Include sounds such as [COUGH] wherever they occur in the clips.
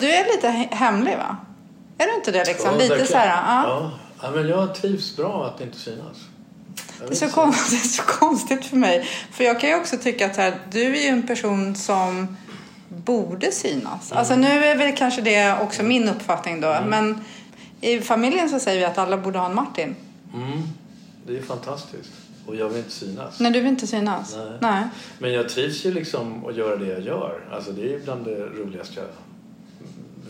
Du är lite he- hemlig va? Är du inte det liksom? Ja, lite så här, ja. Ja. men jag trivs bra att inte synas. Det är, så konstigt, [LAUGHS] det är så konstigt för mig. För jag kan ju också tycka att här, du är ju en person som borde synas. Alltså Mm. nu är väl kanske det också min uppfattning då. Men i familjen så säger vi att alla borde ha en Martin. Mm, det är fantastiskt. Och jag vill inte synas. Nej, du vill inte synas. Nej. Nej. Men jag trivs ju liksom att göra det jag gör. Alltså det är bland det roligaste jag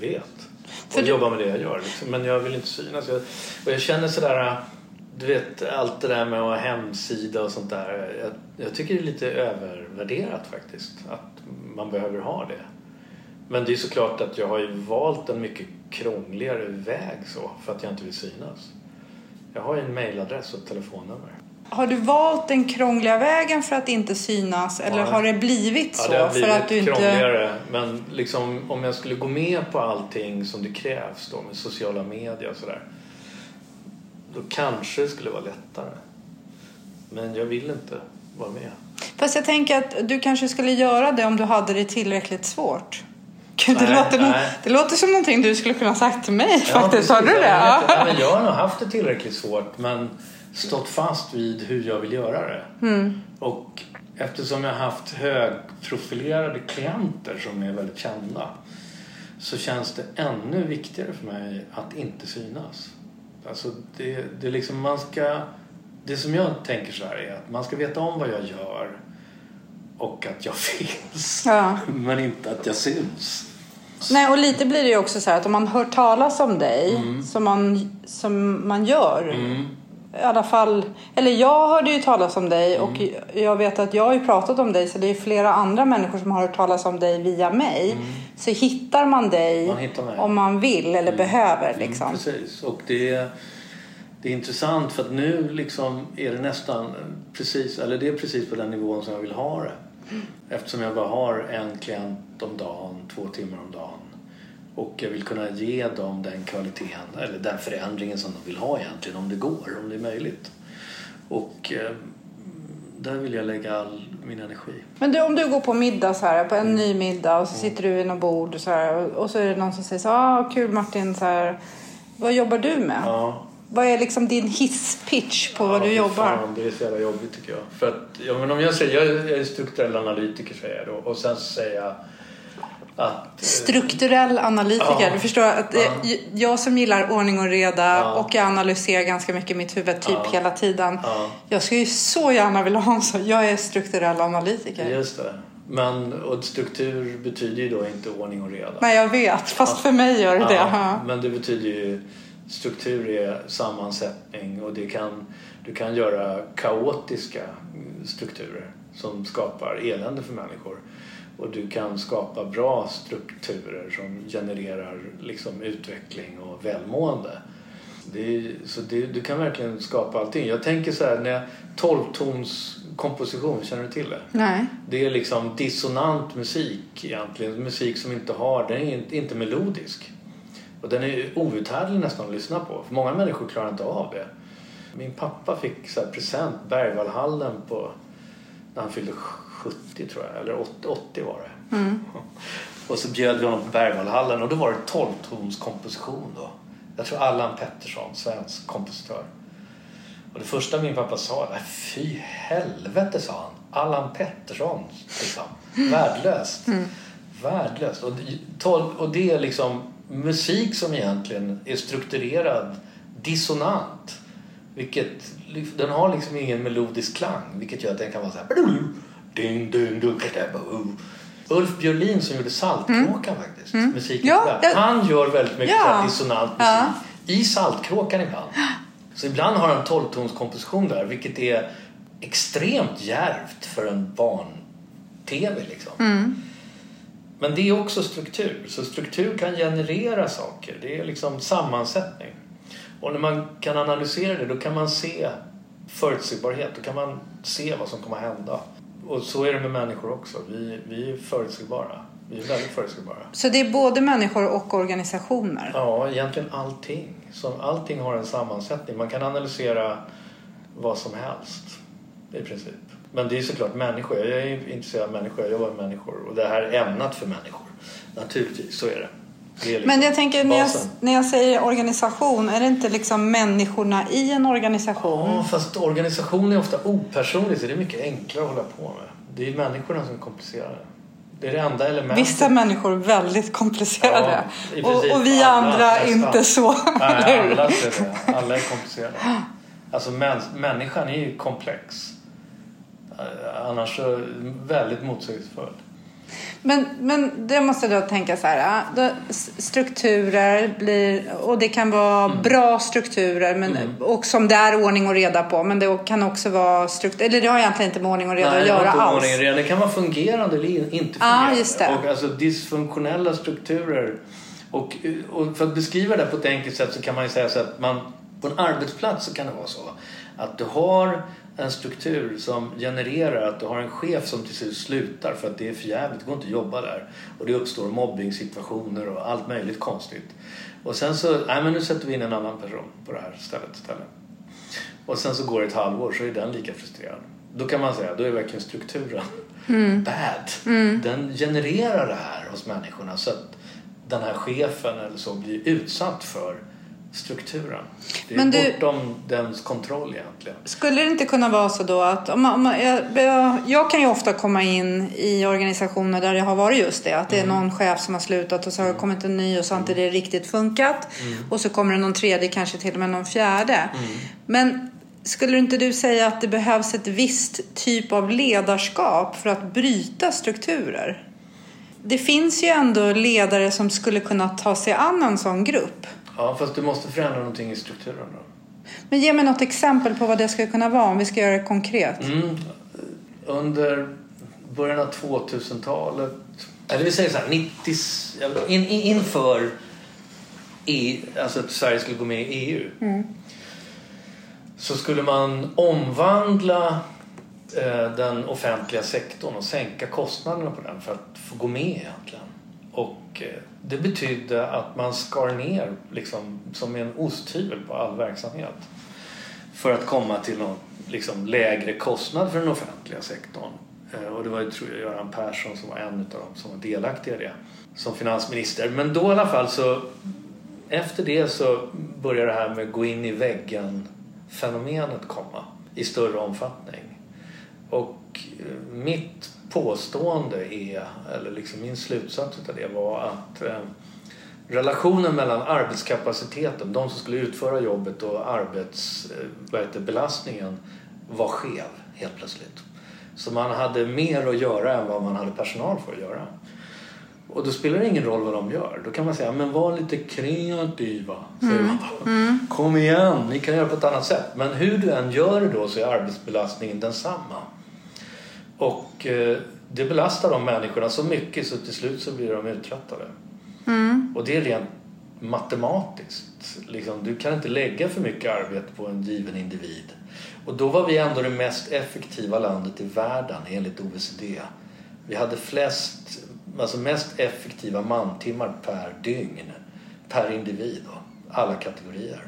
vet. För att du- jobba med det jag gör. Liksom. Men jag vill inte synas. Jag, och jag känner sådär, du vet allt det där med att ha hemsida och sånt där. Jag, jag tycker det är lite övervärderat faktiskt. Att man behöver ha det. Men det är såklart att jag har ju valt en mycket krångligare väg så. För att jag inte vill synas. Jag har ju en mailadress och ett telefonnummer. Har du valt den krångliga vägen för att inte synas? Eller Ja. har det blivit så? Ja, det har för blivit att du inte... krångligare. Men liksom, om jag skulle gå med på allting som det krävs då med sociala medier och sådär. Då kanske det skulle vara lättare. Men jag vill inte vara med. Fast jag tänker att du kanske skulle göra det om du hade det tillräckligt svårt. Gud, det, Nej, låter, nog- nej. det låter som någonting du skulle kunna sagt till mig faktiskt. Ja, Har du det? Jag, Ja. inte. Ja, men jag har nog haft det tillräckligt svårt men stått fast vid hur jag vill göra det. Mm. Och eftersom jag har haft högprofilerade klienter som är väldigt kända så känns det ännu viktigare för mig att inte synas. Alltså det, det liksom man ska... Det som jag tänker så här är att man ska veta om vad jag gör och att jag [LAUGHS] finns. Ja. Men inte att jag syns. Nej, och lite blir det ju också så här att om man hör talas om dig Mm. som, man, som man gör. I alla fall, eller jag hörde ju talas om dig och Mm. jag vet att jag har ju pratat om dig så det är flera andra människor som har hört talas om dig via mig. Så hittar man dig Mm. Man hittar mig. om man vill eller behöver liksom. Mm, precis. Och det är, det är intressant för att nu liksom är det nästan precis, eller det är precis på den nivån som jag vill ha det. Eftersom jag bara har en klient om dagen, två timmar om dagen. Och jag vill kunna ge dem den kvaliteten, eller den förändringen som de vill ha egentligen, om det går, om det är möjligt. Och eh, där vill jag lägga all min energi. Men du, om du går på middag så här, på Mm. en ny middag och så sitter du vid något bord och så här, och- så är det någon som säger så ah, kul Martin, så här, vad jobbar du med? Ja. Vad är liksom din hisspitch på vad Ja, du fy jobbar? Fan, det är så jävla jobbigt tycker jag. För att, ja, men om jag säger, jag är, strukturell analytiker säger jag då. Och sen säger jag att... eh, Strukturell analytiker. Ja. Du förstår att eh, Ja. jag som gillar ordning och reda Ja. och jag analyserar ganska mycket i mitt huvud typ hela tiden. Ja. Jag skulle ju så gärna vilja ha en sån. Jag är strukturell analytiker. Just det. Men, och struktur betyder ju då inte ordning och reda. Nej, jag vet. Fast för mig gör det det. Men det betyder ju struktur är sammansättning och det kan, du kan göra kaotiska strukturer som skapar elände för människor. Och du kan skapa bra strukturer som genererar liksom utveckling och välmående. Det så det, du kan verkligen skapa allting. Jag tänker så här, när jag, 12-tons komposition, känner du till det? Nej. Det är liksom dissonant musik egentligen. Musik som inte har, den är inte- melodisk. Och den är outhärdlig nästan att lyssna på. För många människor klarar inte av det. Min pappa fick så present, Bergvallhallen på, när han fyllde 70 tror jag, eller 80, 80 var det. Och så bjöd vi honom på Bergvallhallen och då var det 12-tons komposition då. Jag tror Allan Pettersson, svensk kompositör. Och det första min pappa sa, nej fy helvete sa han. Allan Pettersson, liksom. Värdelöst. Värdelöst. Och, tolv- och det är liksom musik som egentligen är strukturerad dissonant. Vilket, den har liksom ingen melodisk klang. Vilket gör att den kan vara så här... Ding, ding, kadaboo. Ulf Björlin som gjorde Saltkråkan faktiskt. Musiken Ja, ja. Han gör väldigt mycket Ja. dissonant musik. Ja. I Saltkråkan ibland. Så ibland har han en 12-tonskomposition där vilket är extremt djärvt för en barn-tv liksom. Men det är också struktur. Så struktur kan generera saker. Det är liksom sammansättning. Och när man kan analysera det då kan man se förutsägbarhet. Då kan man se vad som kommer att hända. Och så är det med människor också. Vi, vi är förutsägbara. Vi är väldigt förutsägbara. Så det är både människor och organisationer? Ja, egentligen allting. Så allting har en sammansättning. Man kan analysera vad som helst i princip. Men det är såklart människor. Jag är intresserad av människor. Jag jobbar med människor. Och det här är ämnat för människor. Naturligtvis, så är det. Liksom Men jag tänker när jag, när jag säger organisation, är det inte liksom människorna i en organisation? Ja, fast organisation är ofta opersonlig så det är mycket enklare att hålla på med. Det är människorna som är komplicerade. Det är det enda elementet. Vissa människor är väldigt komplicerade Ja, och, och vi alla, andra nästan. inte så. Nej, [LAUGHS] alla, är det. alla är komplicerade. Alltså mäns, människan är ju komplex. Eh, Annars så väldigt motsägelsefull. Men, men det måste då tänka så här, då, strukturer blir, och det kan vara Mm. bra strukturer men, och som det är ordning och reda på. Men det kan också vara strukturer, eller det har egentligen inte med ordning och reda Nej, att göra alls. ordning och reda. Det kan vara fungerande eller in- inte fungerande. just det. Och alltså dysfunktionella strukturer. Och, och för att beskriva det på ett enkelt sätt så kan man ju säga så att man på en arbetsplats så kan det vara så att du har en struktur som genererar att du har en chef som till slut slutar för att det är för jävligt, det går inte att jobba där. Och det uppstår mobbningssituationer och allt möjligt konstigt. Och sen så, nej men nu sätter vi in en annan person på det här stället istället. Och sen så går det ett halvår så är den lika frustrerad. Då kan man säga, då är verkligen strukturen bad. Den genererar det här hos människorna så att den här chefen eller så blir utsatt för strukturen. Det är Men du- bortom dens kontroll egentligen. Skulle det inte kunna vara så då att om man, om man, jag, jag, kan ju ofta komma in i organisationer där det har varit just det. Att det är Mm. någon chef som har slutat och så har det kommit en ny och så har inte det riktigt funkat. Mm. Och så kommer det någon tredje, kanske till och med någon fjärde. Men skulle inte du säga att det behövs ett visst typ av ledarskap för att bryta strukturer? Det finns ju ändå ledare som skulle kunna ta sig an en sån grupp. Ja, fast du måste förändra någonting i strukturen då. Men ge mig något exempel på vad det skulle kunna vara om vi ska göra det konkret. Mm. Under början av 2000-talet, eller vi säger så här, 90, in, in, inför EU, alltså att Sverige skulle gå med i EU. Så skulle man omvandla eh, den offentliga sektorn och sänka kostnaderna på den för att få gå med egentligen. Och eh, det betydde att man skar ner liksom, som en osthyvel på all verksamhet för att komma till någon liksom, lägre kostnad för den offentliga sektorn. Eh, och det var ju, tror jag, Göran Persson som var en av dem som var delaktiga i det som finansminister. Men då i alla fall så efter det så började det här med gå in i väggen fenomenet komma i större omfattning. Och eh, mitt påstående är, eller liksom min slutsats av det var att eh, relationen mellan arbetskapaciteten, de som skulle utföra jobbet och arbetsbelastningen var skev helt plötsligt. Så man hade mer att göra än vad man hade personal för att göra. Och då spelar det ingen roll vad de gör. Då kan man säga, men var lite kreativa. Man då. Kom igen, ni kan göra på ett annat sätt. Men hur du än gör det då så är arbetsbelastningen densamma. Och eh, det belastar de människorna så mycket så till slut så blir de uttröttade. Och det är rent matematiskt. Liksom, du kan inte lägga för mycket arbete på en given individ. Och då var vi ändå det mest effektiva landet i världen enligt OECD. Vi hade flest, alltså mest effektiva mantimmar per dygn, per individ då, alla kategorier.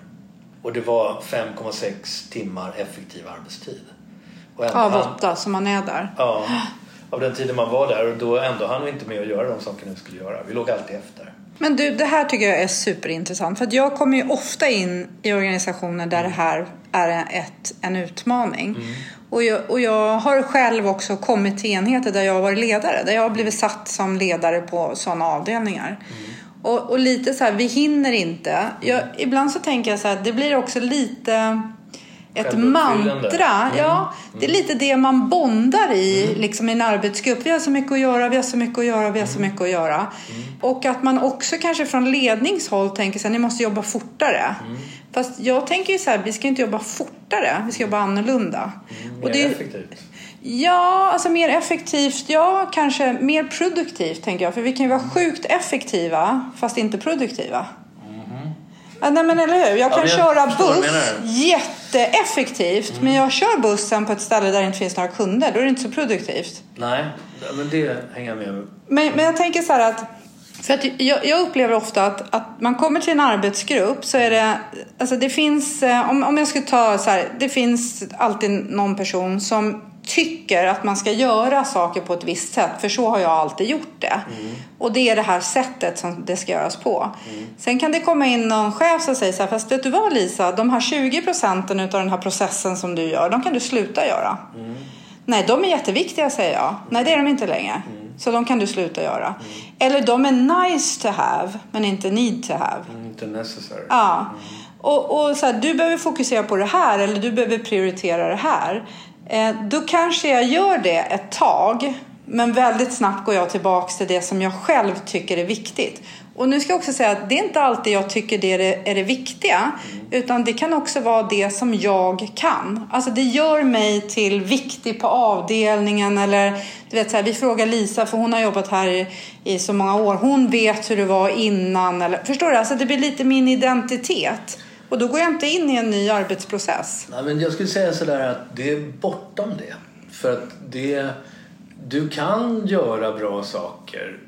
Och det var 5,6 timmar effektiv arbetstid. Av åtta som man är där. Ja, av den tiden man var där och då ändå hann vi inte med att göra de sakerna vi skulle göra. Vi låg alltid efter. Men du, det här tycker jag är superintressant. För jag kommer ju ofta in i organisationer där det här är ett, en utmaning. Och, jag, och jag har själv också kommit till enheter där jag har varit ledare. Där jag har blivit satt som ledare på sådana avdelningar. Och, och lite så här, vi hinner inte. Jag, ibland så tänker jag så här, det blir också lite ett mantra. Ja, det är lite det man bondar i liksom i en arbetsgrupp. Vi har så mycket att göra, vi har så mycket att göra, vi har så mycket att göra. Och att man också kanske från ledningshåll tänker så här, ni måste jobba fortare. Fast jag tänker ju så här, vi ska inte jobba fortare, vi ska jobba annorlunda. Mer det, effektivt. Ja, alltså mer effektivt. Ja, kanske mer produktivt tänker jag. För vi kan ju vara sjukt effektiva fast inte produktiva. Ja, nej men eller hur? Jag kan jag köra buss jätteeffektivt. Men jag kör bussen på ett ställe där det inte finns några kunder. Då är det inte så produktivt. Nej, men det hänger jag med Men, men jag tänker så här att för att jag, jag upplever ofta att, att man kommer till en arbetsgrupp så är det, alltså det finns, eh, om, om jag skulle ta så här, det finns alltid någon person som tycker att man ska göra saker på ett visst sätt. För så har jag alltid gjort det. Mm. Och det är det här sättet som det ska göras på. Sen kan det komma in någon chef som säger så här, fast vet du vad Lisa, de här 20 procenten av den här processen som du gör, de kan du sluta göra. Nej, de är jätteviktiga säger jag. Nej, det är de inte längre. Så de kan du sluta göra. Eller de är nice to have, men inte need to have. Mm, Inte necessary. Ja. Och, och så här, du behöver fokusera på det här eller du behöver prioritera det här. Eh, då kanske jag gör det ett tag. Men väldigt snabbt går jag tillbaks till det som jag själv tycker är viktigt. Och nu ska jag också säga att det är inte alltid jag tycker det är det, är det viktiga. Utan det kan också vara det som jag kan. Alltså det gör mig till viktig på avdelningen. Eller du vet så här, vi frågar Lisa för hon har jobbat här i, i så många år. Hon vet hur det var innan. Eller, förstår du? Alltså det blir lite min identitet. Och då går jag inte in i en ny arbetsprocess. Nej, men jag skulle säga sådär att det är bortom det. För att det, du kan göra bra saker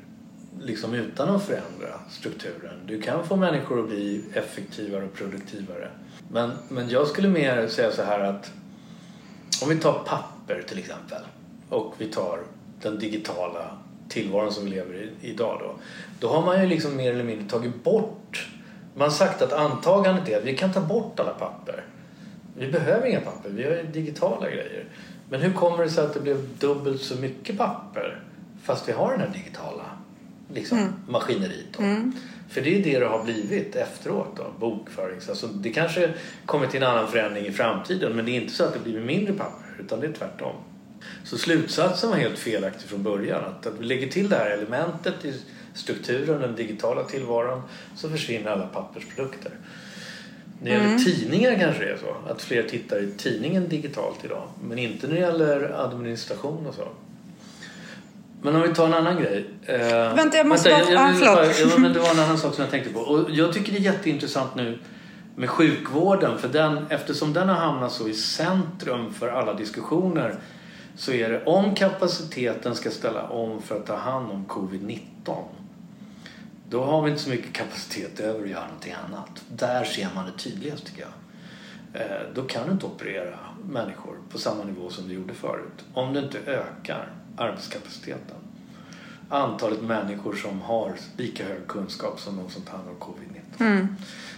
liksom utan att förändra strukturen. Du kan få människor att bli effektivare och produktivare. Men, men jag skulle mer säga så här att om vi tar papper till exempel och vi tar den digitala tillvaron som vi lever i idag då. Då har man ju liksom mer eller mindre tagit bort man har sagt att antagandet är att vi kan ta bort alla papper. Vi behöver inga papper, vi har digitala grejer. Men hur kommer det sig att det blev dubbelt så mycket papper fast vi har den här digitala liksom, maskineriet? Då? För det är det det har blivit efteråt, då, bokförings... Alltså, det kanske kommer till en annan förändring i framtiden men det är inte så att det blir mindre papper utan det är tvärtom. Så slutsatsen var helt felaktig från början. Att, att vi lägger till det här elementet i strukturen, den digitala tillvaron, så försvinner alla pappersprodukter. När det gäller tidningar kanske det är så. Att fler tittar i tidningen digitalt idag. Men inte när det gäller administration och så. Men om vi tar en annan grej. Eh, Vänta, jag måste vänta, bara- ah, vill förlåt. bara- ja, men Det var en annan sak som jag tänkte på. Och jag tycker det är jätteintressant nu med sjukvården. För den, eftersom den har hamnat så i centrum för alla diskussioner så är det om kapaciteten ska ställa om för att ta hand om covid-19 då har vi inte så mycket kapacitet över att göra någonting annat. Där ser man det tydligast tycker jag. Eh, Då kan du inte operera människor på samma nivå som du gjorde förut. Om du inte ökar arbetskapaciteten. Antalet människor som har lika hög kunskap som de som tar hand om covid-19.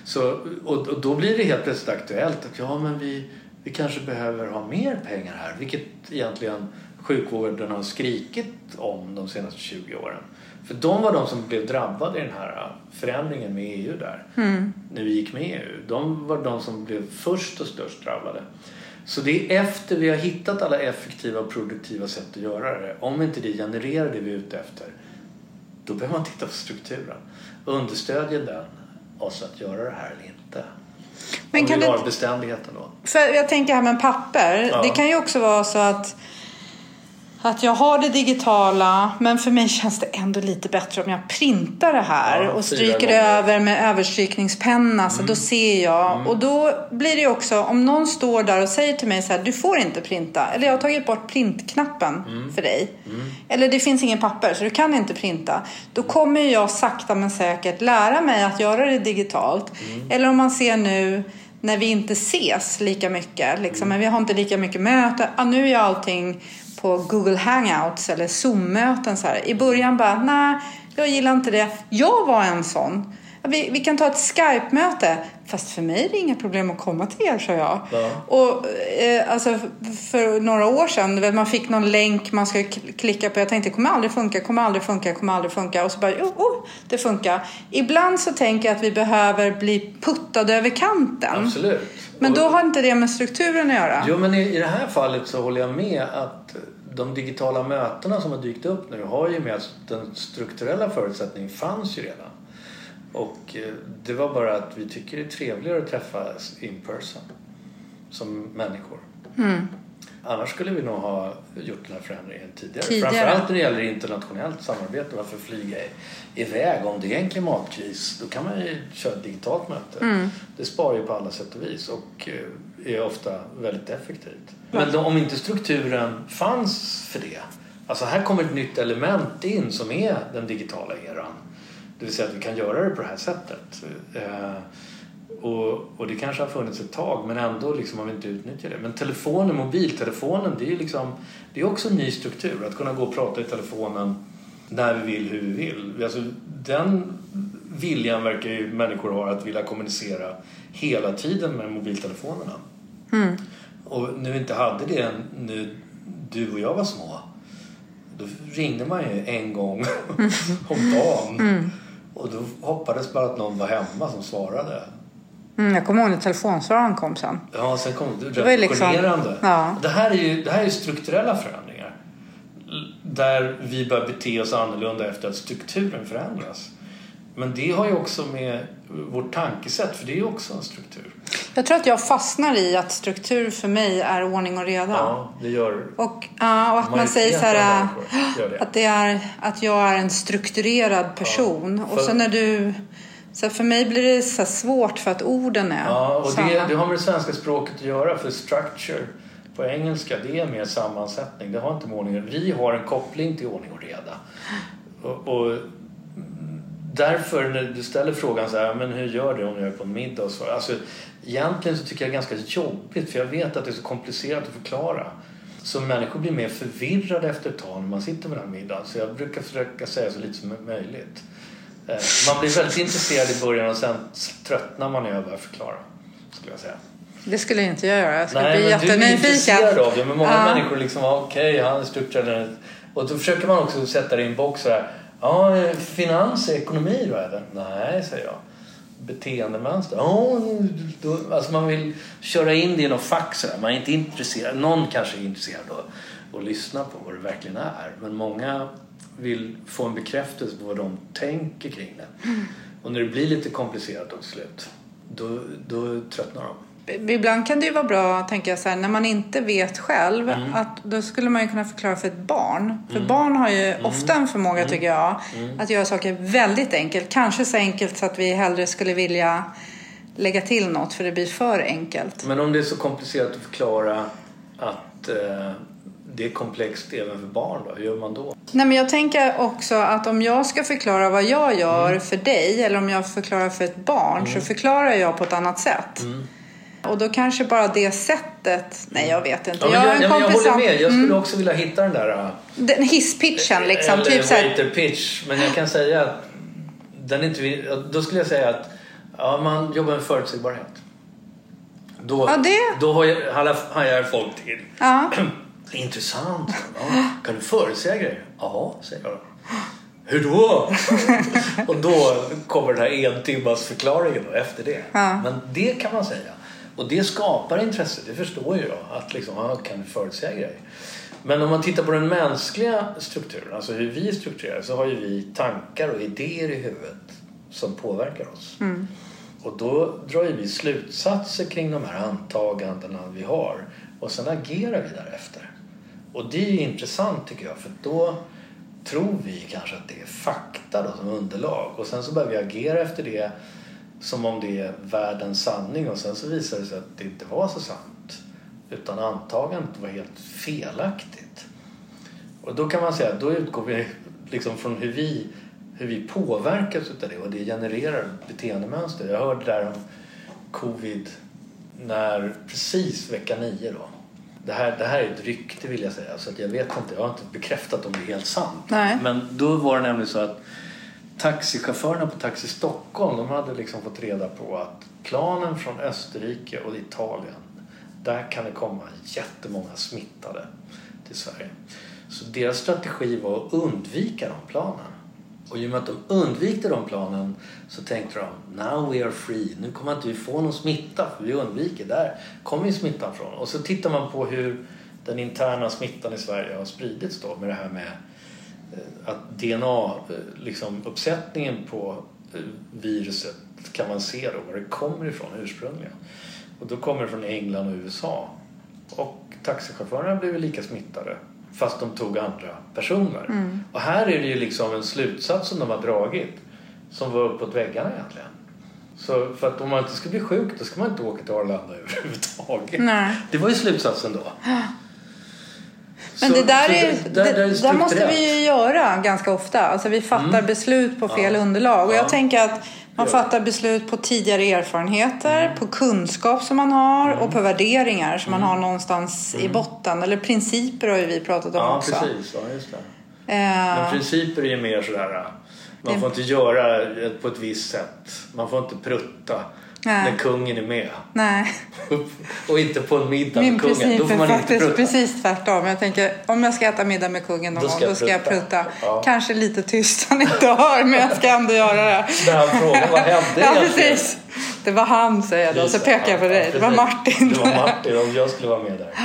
Så, och, och då blir det helt plötsligt aktuellt att ja, men vi, vi kanske behöver ha mer pengar här. Vilket egentligen sjukvården har skrikit om de senaste 20 åren. För de var de som blev drabbade i den här förändringen med EU där. När vi gick med i EU. De var de som blev först och störst drabbade. Så det är efter vi har hittat alla effektiva och produktiva sätt att göra det. Om inte det genererar det vi är ute efter. Då behöver man titta på strukturen. Understödjer den oss att göra det här eller inte? Men kan inte- beständigheten då. För jag tänker här med papper. Ja. Det kan ju också vara så att, att jag har det digitala men för mig känns det ändå lite bättre om jag printar det här Ja, och stryker. Mm. över med överstrykningspenna så då ser jag. Och då blir det också, om någon står där och säger till mig så här, du får inte printa. Eller jag har tagit bort printknappen Mm. för dig. Eller det finns ingen papper så du kan inte printa. Då kommer jag sakta men säkert lära mig att göra det digitalt. Mm. Eller om man ser nu när vi inte ses lika mycket. Liksom, men vi har inte lika mycket möten. Ah, nu är allting på Google Hangouts eller Zoom-möten. Så här. I början bara, nej, jag gillar inte det. Jag var en sån. Vi, vi kan ta ett Skype-möte. Fast för mig är det inga problem att komma till er, sa jag. Ja. Och eh, alltså för några år sedan, man fick någon länk man ska kl- klicka på. Jag tänkte, kommer aldrig funka, kommer aldrig funka, kommer aldrig funka. Och så bara, oh, oh, det funkar. Ibland så tänker jag att vi behöver bli puttade över kanten. Absolut. Men Och- då har inte det med strukturen att göra. Jo, men i, i det här fallet så håller jag med att de digitala mötena som har dykt upp nu har ju med att den strukturella förutsättningen fanns ju redan. Och eh, det var bara att vi tycker det är trevligare att träffas in person som människor. Mm. Annars skulle vi nog ha gjort den här förändringen tidigare. Tidigare. Framförallt när det gäller internationellt samarbete. Varför flyga i- iväg? Om det är en klimatkris då kan man ju köra ett digitalt möte. Mm. Det sparar ju på alla sätt och vis och eh, är ofta väldigt effektivt. Men då, om inte strukturen fanns för det. Alltså här kommer ett nytt element in som är den digitala eran. Det vill säga att vi kan göra det på det här sättet. Eh, Och, och det kanske har funnits ett tag men ändå liksom har vi inte utnyttjat det. Men telefonen, mobiltelefonen, det är liksom, det är också en ny struktur. Att kunna gå och prata i telefonen när vi vill, hur vi vill. Alltså, den viljan verkar ju människor ha att vilja kommunicera hela tiden med mobiltelefonerna. Mm. Och vi inte hade det när du och jag var små då ringde man ju en gång [LAUGHS] om dagen. Mm. Och då hoppades bara att någon var hemma som svarade. Mm, jag kommer ihåg när telefonsvararen kom sen. Ja, sen kom det Det var liksom- ja. Det, här är ju, det här är ju strukturella förändringar. Där vi börjar bete oss annorlunda efter att strukturen förändras. Men det har ju också med vårt tankesätt, för det är också en struktur. Jag tror att jag fastnar i att struktur för mig är ordning och reda. Ja, det gör Och, ja, och att man säger så här, gör det. att, det är, att jag är en strukturerad person. Ja, Och för- så när du... Så för mig blir det så svårt för att orden är Ja, och det, det har med det svenska språket att göra. För structure på engelska, det är mer sammansättning. Det har inte med ordning och Vi har en koppling till ordning och reda. Och, och därför när du ställer frågan så här, men hur gör du om jag är på en middag och så. Alltså, egentligen så tycker jag det är ganska jobbigt för jag vet att det är så komplicerat att förklara. Så människor blir mer förvirrade efter ett tag när man sitter med den här middagen. Så jag brukar försöka säga så lite som möjligt. Eh, Man blir väldigt intresserad i början och sen tröttnar man när jag börjar förklara. Skulle jag säga. Det skulle inte jag göra. Jag skulle Nej, bli men du är jättenyfiken. intresserad av det. Men många Ja. människor liksom, okej, han är strukturell. Och då försöker man också sätta det i en box så här. Ja, finans, ekonomi då eller? Nej, säger jag. Beteendemönster? Ja, då, alltså man vill köra in det i något fack så här. Man är inte intresserad. Någon kanske är intresserad och, och lyssna på vad det verkligen är. Men många vill få en bekräftelse på vad de tänker kring det. Och när det blir lite komplicerat och slut, då, då tröttnar de. Ibland kan det ju vara bra, tänker jag så här, när man inte vet själv, Mm. att då skulle man ju kunna förklara för ett barn. För barn har ju Mm. ofta en förmåga, tycker jag, att göra saker väldigt enkelt. Kanske så enkelt så att vi hellre skulle vilja lägga till något för det blir för enkelt. Men om det är så komplicerat att förklara att eh, det är komplext även för barn då, hur gör man då? Nej, men jag tänker också att om jag ska förklara vad jag gör Mm. för dig eller om jag förklarar för ett barn så förklarar jag på ett annat sätt. Mm. Och då kanske bara det sättet, nej jag vet inte. Ja, har jag, en men jag kompis håller som- med. Jag skulle också vilja hitta den där... eh, Den hisspitchen liksom. eller Typ waiter pitch. Men jag kan säga att den inte... Då skulle jag säga att ja, man jobbar med förutsägbarhet. Då, Ja, det- då hajar- folk till. ja. [CLEARS THROAT] Intressant. Ja, kan du förutsäga grejer? Ja, säger jag. Hur då? [LAUGHS] och då kommer den här en timmas förklaringen då, efter det. Ja. Men det kan man säga. Och det skapar intresse, det förstår ju jag. Att liksom, ja, kan du förutsäga grejer? Men om man tittar på den mänskliga strukturen, alltså hur vi är strukturerade, så har ju vi tankar och idéer i huvudet som påverkar oss. Och då drar ju vi slutsatser kring de här antagandena vi har och sen agerar vi därefter. Och det är ju intressant tycker jag för då tror vi kanske att det är fakta då, som underlag och sen så börjar vi agera efter det som om det är världens sanning och sen så visar det sig att det inte var så sant utan antagandet var helt felaktigt. Och då kan man säga att då utgår vi liksom från hur vi, hur vi påverkas utav det och det genererar beteendemönster. Jag hörde där om covid när precis vecka nio då. Det här, det här är ett rykte vill jag säga så att jag vet inte, jag har inte bekräftat om det är helt sant. Nej. Men då var det nämligen så att taxichaufförerna på Taxi Stockholm de hade liksom fått reda på att planen från Österrike och Italien där kan det komma jättemånga smittade till Sverige. Så deras strategi var att undvika de planen. Och i och med att de undvikte de planen så tänkte de now we are free. Nu kommer inte vi få någon smitta för vi undviker. Där kommer ju smittan från. Och så tittar man på hur den interna smittan i Sverige har spridits då med det här med att DNA, eh, liksom uppsättningen på eh, viruset kan man se då var det kommer ifrån ursprungligen. Och då kommer det från England och USA. Och taxichaufförerna blev lika smittade fast de tog andra personer. Och här är det ju liksom en slutsats som de har dragit som var uppåt väggarna egentligen. Så för att om man inte ska bli sjuk då ska man inte åka till Arlanda [LAUGHS] överhuvudtaget. Nej. Det var ju slutsatsen då. [GASPS] Men Så- det där, så är, det- där- det, där måste vi ju göra ganska ofta. Alltså vi fattar beslut på fel underlag. Och jag Ja. tänker att man Ja. fattar beslut på tidigare erfarenheter, på kunskap som man har och på värderingar som man har någonstans i botten. Eller principer har ju vi pratat om Ja, också. precis. Ja, just det. Eh, Men principer är ju mer sådär... Man Det- får inte göra på ett visst sätt. Man får inte prutta Nej. när kungen är med. nej, [LAUGHS] Och inte på en middag min med kungen. Då får man inte faktiskt prutta. precis tvärtom. Jag tänker om jag ska äta middag med kungen någon Då ska gång, jag då ska jag prutta. Ja. Kanske lite tyst han inte hör, men jag ska ändå göra det. När han frågar vad hände Ja, egentligen? precis. Det var han, säger jag då. Så Just det. pekar jag på Ja, dig. Det var. Martin. Det var Martin om jag skulle vara med där. [GASPS]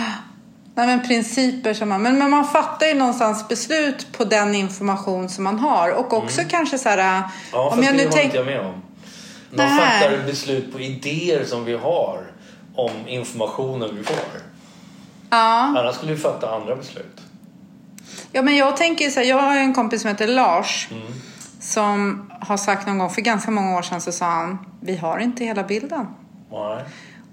Nej, men principer som man... Men, men man fattar ju någonstans beslut på den information som man har. Och också kanske så här... Mm. Ja, om jag nu håller tänk... inte jag med om. Man Nej. fattar beslut på idéer som vi har om informationen vi får. Ja. Annars skulle vi fatta andra beslut. ja, men jag tänker så här. Jag har en kompis som heter Lars. Mm. Som har sagt någon gång, för ganska många år sedan, så sa han Vi har inte hela bilden. Nej.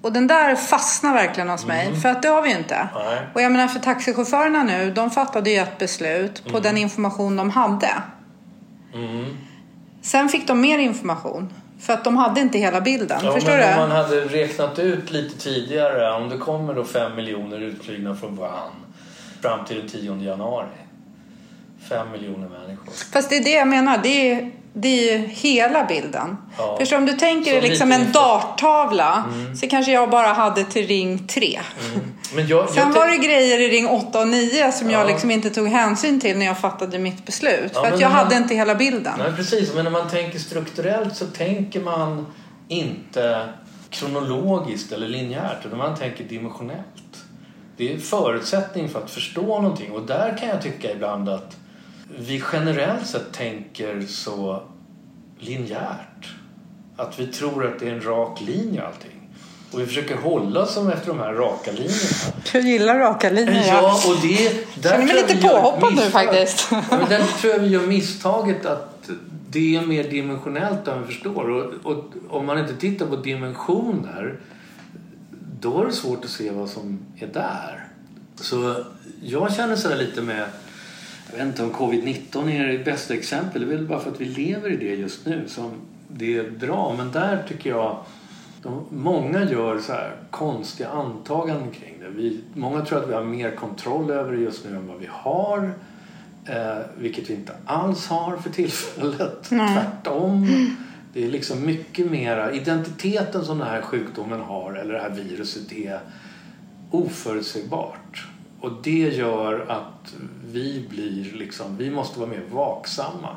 Och den där fastnar verkligen hos mig. För att det har vi ju inte. Mm. Nej. Och jag menar för taxichaufförerna nu, de fattade ju ett beslut på den information de hade. Mm. Sen fick de mer information. För att de hade inte hela bilden. Ja, Förstår men du? om man hade räknat ut lite tidigare om det kommer då fem miljoner utflygna från Wuhan fram till den 10 januari. Fem miljoner människor. Fast det är det jag menar. Det är, det är ju hela bilden. Ja. Förstår? Om du tänker dig liksom en darttavla. Så kanske jag bara hade till ring 3. Men jag, Sen jag var det grejer i ring 8 och 9 som jag Ja. liksom inte tog hänsyn till när jag fattade mitt beslut. Ja, för att jag man- hade inte hela bilden. Nej, precis. Men när man tänker strukturellt så tänker man inte kronologiskt eller linjärt utan man tänker dimensionellt. Det är förutsättning för att förstå någonting och där kan jag tycka ibland att vi generellt sett tänker så linjärt. Att vi tror att det är en rak linje allting. Och vi försöker hålla oss som efter de här raka linjerna. Jag gillar raka linjer. Ja, och det... Där Känner mig lite påhoppad nu faktiskt. Ja, men där tror jag vi gör misstaget att det är mer dimensionellt än vi förstår. Och, och om man inte tittar på dimensioner då är det svårt att se vad som är där. Så jag känner så här lite med jag vet inte om covid-19 är det bästa exempel. Det är väl bara för att vi lever i det just nu som det är bra. Men där tycker jag de, många gör så här konstiga antaganden kring det. Vi, många tror att vi har mer kontroll över det just nu än vad vi har. Eh, vilket vi inte alls har för tillfället. Tvärtom. Det är liksom mycket mera identiteten som den här sjukdomen har eller det här viruset är oförutsägbart. Och det gör att vi blir liksom, vi måste vara mer vaksamma.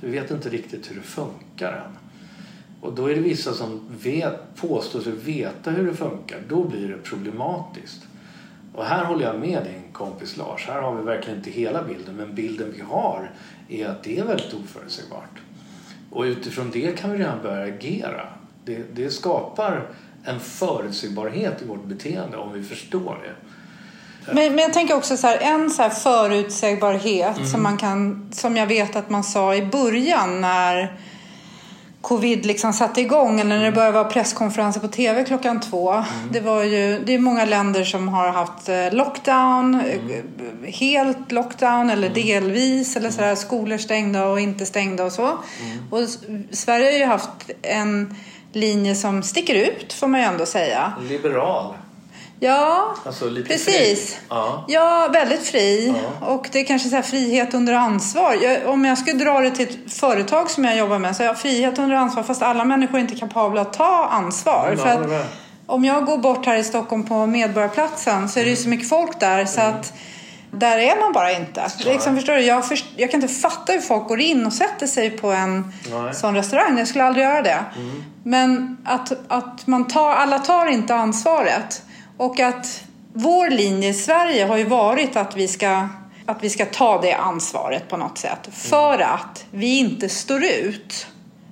För vi vet inte riktigt hur det funkar än. Och då är det vissa som vet, påstår sig veta hur det funkar. Då blir det problematiskt. Och här håller jag med din kompis Lars. Här har vi verkligen inte hela bilden. Men bilden vi har är att det är väldigt oförutsägbart. Och utifrån det kan vi redan börja agera. Det, det skapar en förutsägbarhet i vårt beteende om vi förstår det. Men, men jag tänker också så här, en så här förutsägbarhet Mm. som man kan, som jag vet att man sa i början när covid liksom satte igång eller Mm. när det började vara presskonferenser på tv klockan två. Det var ju, det är många länder som har haft eh, lockdown, eh, Mm. helt lockdown eller delvis eller sådär, skolor stängda och inte stängda och så. Mm. Och Sverige har ju haft en linje som sticker ut får man ju ändå säga. Liberal. Ja, Alltså Precis. Ja. Ja, väldigt fri. Ja. Och det är kanske så frihet under ansvar. Jag, om jag skulle dra det till ett företag som jag jobbar med så har jag frihet under ansvar fast alla människor är inte kapabla att ta ansvar. Ja, För att är det. om jag går bort här i Stockholm på Medborgarplatsen så är det ju så mycket folk där så att där är man bara inte. Liksom, förstår du? Jag, först, jag kan inte fatta hur folk går in och sätter sig på en Nej. sån restaurang. Jag skulle aldrig göra det. Men att, att man tar, alla tar inte ansvaret. Och att vår linje i Sverige har ju varit att vi ska, att vi ska ta det ansvaret på något sätt. För att vi inte står ut.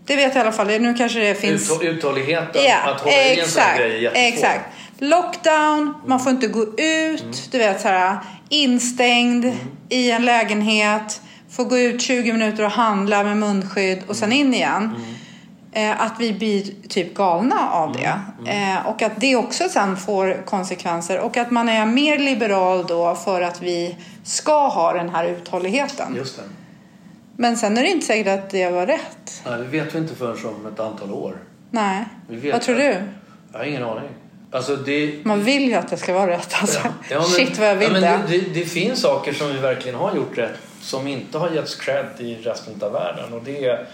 Det vet jag i alla fall. Nu kanske det finns... Uthå- Uthålligheten. Ja, att hålla i en sån här exakt. grej är exakt. Lockdown, man får inte gå ut, du vet så här instängd i en lägenhet, får gå ut 20 minuter och handla med munskydd och sen in igen. Eh, att vi blir typ galna av det. Eh, och att det också sen får konsekvenser. Och att man är mer liberal då för att vi ska ha den här uthålligheten. Just det. Men sen är det inte säkert att det var rätt. Nej, det vet vi inte förrän om ett antal år. Nej. Vad tror du? Jag har ingen aning. Alltså det... Man vill ju att det ska vara rätt. Alltså. Ja, men- Shit vad jag vill ja, det, det. Det finns saker som vi verkligen har gjort rätt som inte har getts cred i resten av världen. Och det är,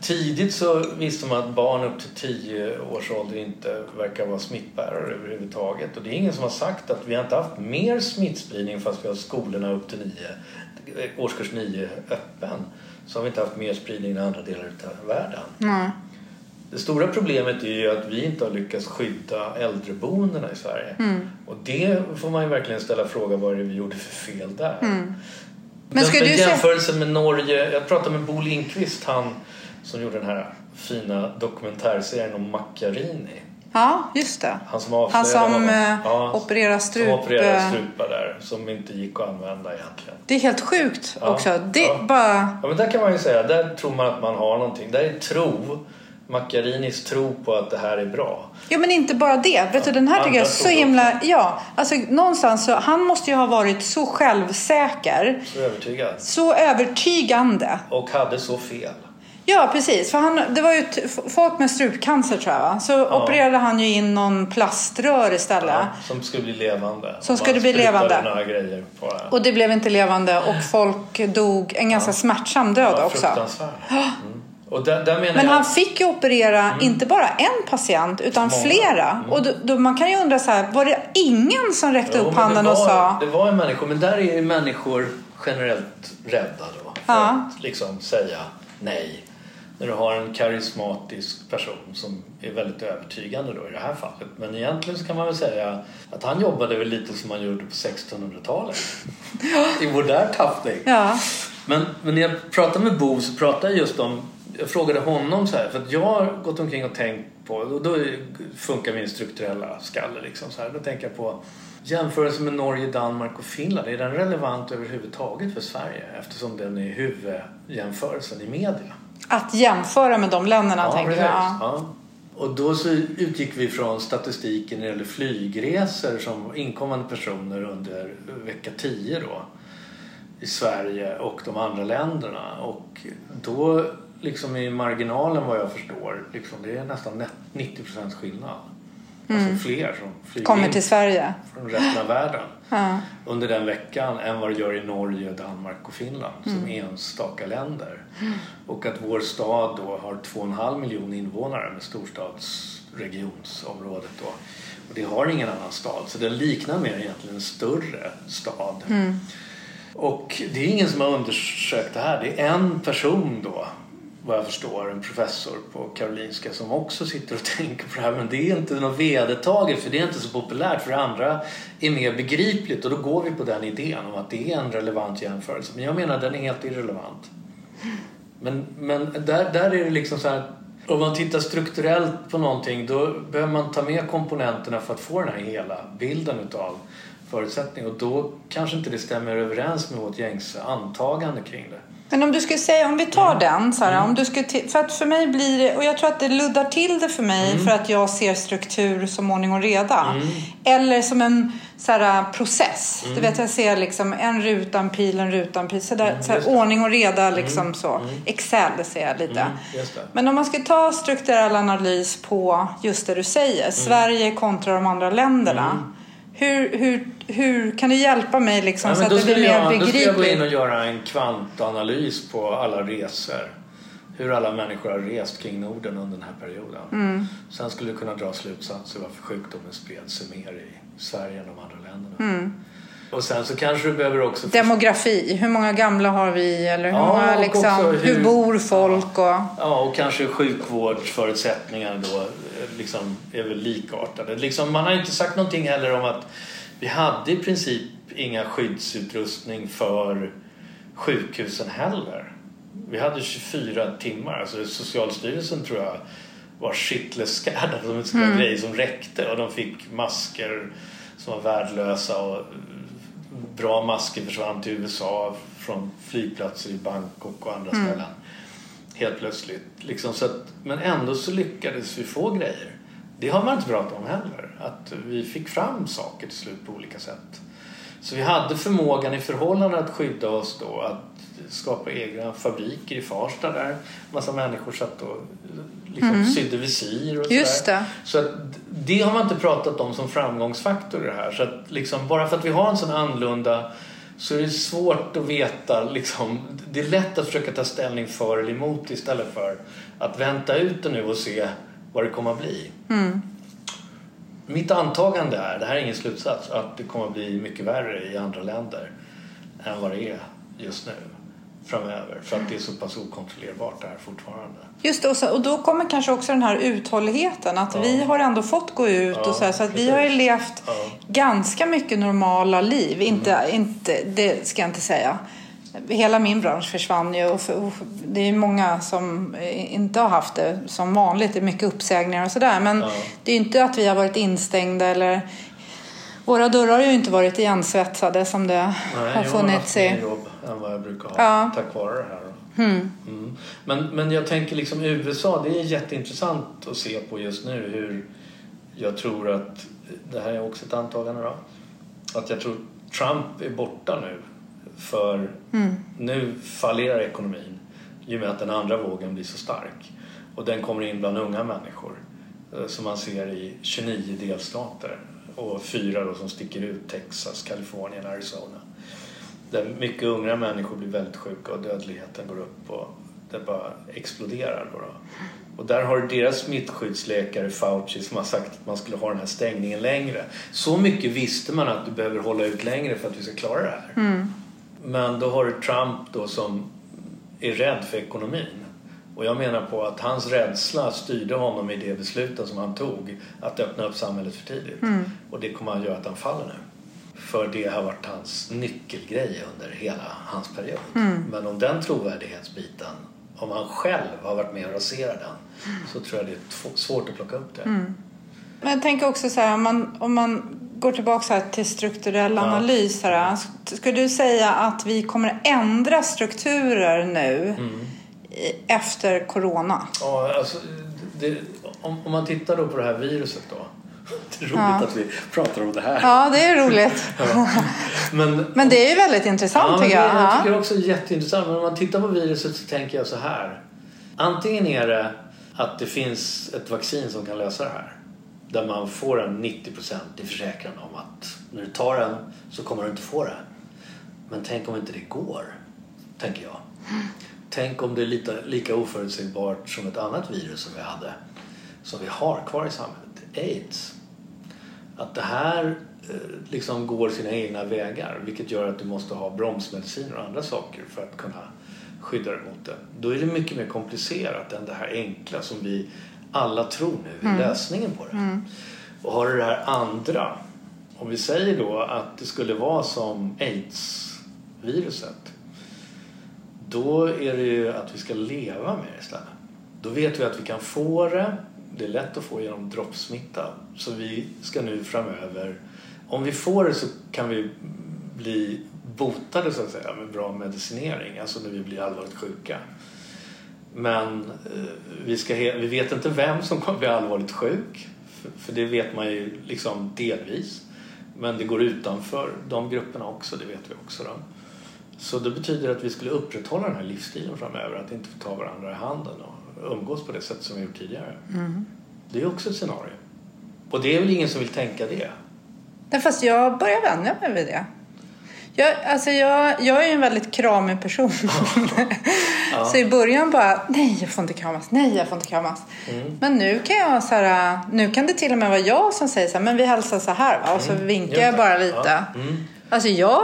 tidigt så visste man att barn upp till 10 års ålder inte verkar vara smittbärare överhuvudtaget. Och det är ingen som har sagt att vi har inte haft mer smittspridning fast vi har skolorna upp till 9, årskurs 9 öppen. Så har vi inte haft mer spridning i andra delar av världen. Nej. Det stora problemet är ju att vi inte har lyckats skydda äldreboendena i Sverige. Mm. Och det får man ju verkligen ställa frågan vad är det vi gjorde för fel där. Mm. Men ska du jämförelsen med Norge. Jag pratade med Bo Lindqvist, han som gjorde den här fina dokumentärserien om Macchiarini. Ja, just det. Han som Han som eh, Ja, opererar som strup. opererade eh, strupar där som inte gick att använda egentligen. Det är helt sjukt Ja, också. Det ja. bara... Ja men där kan man ju säga, där tror man att man har någonting. Där är tro, Macchiarinis tro på att det här är bra. Ja men inte bara det. Vet du den här tycker jag är så himla... Ja, alltså någonstans så... Han måste ju ha varit så självsäker. Så övertygad. Så övertygande. Och hade så fel. Ja, precis. För han, det var ju folk med strupcancer tror jag va? Så opererade han ju in någon plaströr istället. Ja, som skulle bli levande. Som skulle bli levande. några grejer på det. Och det blev inte levande och folk dog en ganska smärtsam död Ja, också. [GASPS] Mm. Och där, där Men jag... han fick ju operera inte bara en patient utan Många. flera. Och då, då, man kan ju undra så här, var det ingen som räckte Jo, upp handen det och var, sa Det var ju människor, men där är ju människor generellt rädda då. För Ja. att liksom säga nej. När du har en karismatisk person som är väldigt övertygande då i det här fallet. Men egentligen så kan man väl säga att han jobbade väl lite som man gjorde på 1600-talet. I modern tappning. Ja, Men, men när jag pratade med Bo så pratade jag just om jag frågade honom så här, för att jag har gått omkring och tänkt på, och då funkar min strukturella skalle liksom så här. Då tänker jag på jämförelsen med Norge, Danmark och Finland. Är den relevant överhuvudtaget för Sverige? Eftersom den är huvudjämförelsen i media. Att jämföra med de länderna tänker precis. jag. Ja. Ja. Och då så utgick vi från statistiken när det gäller flygresor som inkommande personer under vecka 10 då i Sverige och de andra länderna. Och då liksom i marginalen vad jag förstår, liksom, det är nästan net- 90% skillnad. Alltså fler som flyger Kommer till Sverige. från resten av världen Ja. under den veckan än vad det gör i Norge, Danmark och Finland som enstaka länder. Och att vår stad då har 2,5 miljoner invånare med storstadsregionsområdet då. Och det har ingen annan stad så den liknar mer egentligen en större stad. Och det är ingen som har undersökt det här. Det är en person då vad jag förstår, en professor på Karolinska som också sitter och [LAUGHS] tänker på det här. Men det är inte något vedertaget för det är inte så populärt. För det andra är mer begripligt och då går vi på den idén om att det är en relevant jämförelse. Men jag menar den är helt irrelevant. Men, men där, där är det liksom så här om man tittar strukturellt på någonting då behöver man ta med komponenterna för att få den här hela bilden utav förutsättning och då kanske inte det stämmer överens med vårt gängse antagande kring det. Men om du skulle säga, om vi tar Mm. den Sara, om du skulle för att för mig blir det, och jag tror att det luddar till det för mig Mm. för att jag ser struktur som ordning och reda. Eller som en så här, process. Du vet jag ser liksom en ruta, en pil, en ruta, en pil. Så där, så här, Mm. det. Mm. ordning och reda liksom så. Excel ser jag lite. Men om man ska ta strukturell analys på just det du säger, Mm. Sverige kontra de andra länderna. Hur, hur, hur kan du hjälpa mig liksom Ja, så att det blir mer jag, då skulle jag gå in begripligt? och göra en kvantanalys på alla resor. Hur alla människor har rest kring Norden under den här perioden. Mm. Sen skulle du kunna dra slutsatser varför sjukdomen spred sig mer i Sverige än de andra länderna. Mm. Och sen så kanske du behöver också... Demografi, hur många gamla har vi? Eller hur, Ja, många, liksom, hur... hur- bor folk? Och... Ja, och kanske sjukvårdsförutsättningarna då liksom är väl likartade. Liksom, man har inte sagt någonting heller om att vi hade i princip inga skyddsutrustning för sjukhusen heller. Vi hade 24 timmar, alltså Socialstyrelsen tror jag var shitless scared att de inte skulle ha grejer som räckte och de fick masker som var värdelösa och bra masker försvann till USA från flygplatser i Bangkok och andra ställen. Helt plötsligt. Liksom så att, men ändå så lyckades vi få grejer. Det har man inte pratat om heller. Att vi fick fram saker till slut på olika sätt. Så vi hade förmågan i förhållande att skydda oss då. Att skapa egna fabriker i Farsta där massa människor satt och liksom mm. sydde visir och Just sådär. Så att det har man inte pratat om som framgångsfaktor i det här. Så att liksom, bara för att vi har en sån annorlunda så är det svårt att veta. Liksom, det är lätt att försöka ta ställning för eller emot istället för att vänta ut det nu och se vad det kommer att bli. Mm. Mitt antagande är, det här är ingen slutsats, att det kommer att bli mycket värre i andra länder än vad det är just nu framöver för att det är så pass okontrollerbart det här fortfarande. Just det, och, så, och då kommer kanske också den här uthålligheten att ja. vi har ändå fått gå ut ja, och så här, så att precis. vi har ju levt ja. ganska mycket normala liv. Inte, mm. inte, det ska jag inte säga. Hela min bransch försvann ju och, för, och det är många som inte har haft det som vanligt. Det är mycket uppsägningar och sådär. Men det är inte att vi har varit instängda eller våra dörrar har ju inte varit igensvetsade som det Nej, har funnits i än vad jag brukar ha ja. tack vare det här. Mm. Mm. Men, men jag tänker liksom USA, det är jätteintressant att se på just nu hur jag tror att, det här är också ett antagande då, att jag tror Trump är borta nu för mm. nu fallerar ekonomin i och med att den andra vågen blir så stark och den kommer in bland unga människor eh, som man ser i 29 delstater och fyra då som sticker ut Texas, Kalifornien, Arizona där mycket unga människor blir väldigt sjuka och dödligheten går upp och det bara exploderar. Då, då. Och där har deras smittskyddsläkare Fauci som har sagt att man skulle ha den här stängningen längre. Så mycket visste man att du behöver hålla ut längre för att vi ska klara det här. Mm. Men då har du Trump då som är rädd för ekonomin. Och jag menar på att hans rädsla styrde honom i det beslutet som han tog att öppna upp samhället för tidigt. Mm. Och det kommer att göra att han faller nu. För det har varit hans nyckelgrej under hela hans period. Mm. Men om den trovärdighetsbiten, om han själv har varit med och raserat den, så tror jag det är svårt att plocka upp det. Mm. Men jag tänker också så här, om man, om man går tillbaka till strukturell analys. Här, skulle du säga att vi kommer ändra strukturer nu mm. efter corona? Ja, alltså, det, om, om man tittar då på det här viruset då det är roligt ja. att vi pratar om det här. Ja, det är roligt. [LAUGHS] ja. men, men det är ju väldigt intressant ja, tycker jag. Jag tycker också jätteintressant. Men om man tittar på viruset så tänker jag så här. Antingen är det att det finns ett vaccin som kan lösa det här. Där man får en 90% i försäkran om att när du tar den så kommer du inte få det. Men tänk om inte det går, tänker jag. Mm. Tänk om det är lika, lika oförutsägbart som ett annat virus som vi hade. Som vi har kvar i samhället. Aids att det här eh, liksom går sina egna vägar vilket gör att du måste ha bromsmediciner och andra saker för att kunna skydda dig mot det. Då är det mycket mer komplicerat än det här enkla som vi alla tror nu är mm. lösningen på det. Mm. Och har du det här andra, om vi säger då att det skulle vara som aids-viruset då är det ju att vi ska leva med det istället. Då vet vi att vi kan få det det är lätt att få genom droppsmitta. Så vi ska nu framöver, om vi får det så kan vi bli botade så att säga med bra medicinering, alltså när vi blir allvarligt sjuka. Men eh, vi, ska, vi vet inte vem som kommer bli allvarligt sjuk, för det vet man ju liksom delvis. Men det går utanför de grupperna också, det vet vi också. Då. Så det betyder att vi skulle upprätthålla den här livsstilen framöver, att inte få ta varandra i handen Då umgås på det sätt som vi gjort tidigare. Mm. Det är också ett scenario. Och det är väl ingen som vill tänka det? Nej, fast jag börjar vänja mig vid det. Jag, alltså jag, jag är ju en väldigt kramig person. [LAUGHS] [LAUGHS] ja. Så i början bara, nej jag får inte kramas, nej jag får inte kramas. Mm. Men nu kan jag så här, nu kan det till och med vara jag som säger så här, men vi hälsar så här va? Och så mm. vinkar jag bara lite. Ja. Mm. Alltså jag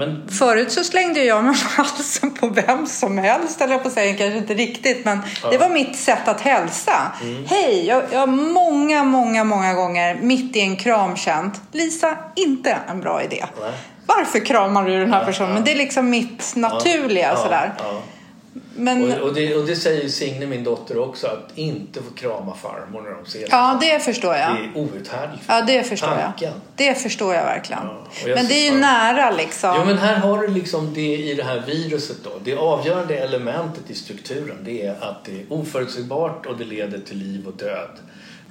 men... Förut så slängde jag mig halsen på vem som helst, eller jag på att säga, kanske inte riktigt, men ja. det var mitt sätt att hälsa. Mm. Hej! Jag, jag har många, många, många gånger mitt i en kram känt, Lisa, inte en bra idé. Nej. Varför kramar du den här personen? Men det är liksom mitt naturliga sådär. Men, Och, och, det, och det säger Signe, min dotter också, att inte få krama farmor när de ser ja, det förstår jag. Det är outhärdligt. Ja, det förstår Tanken. jag. Det förstår jag verkligen. Ja, jag men det är ju ser- nära liksom. Jo men här har du liksom det i det här viruset då. Det avgörande elementet i strukturen det är att det är oförutsägbart och det leder till liv och död.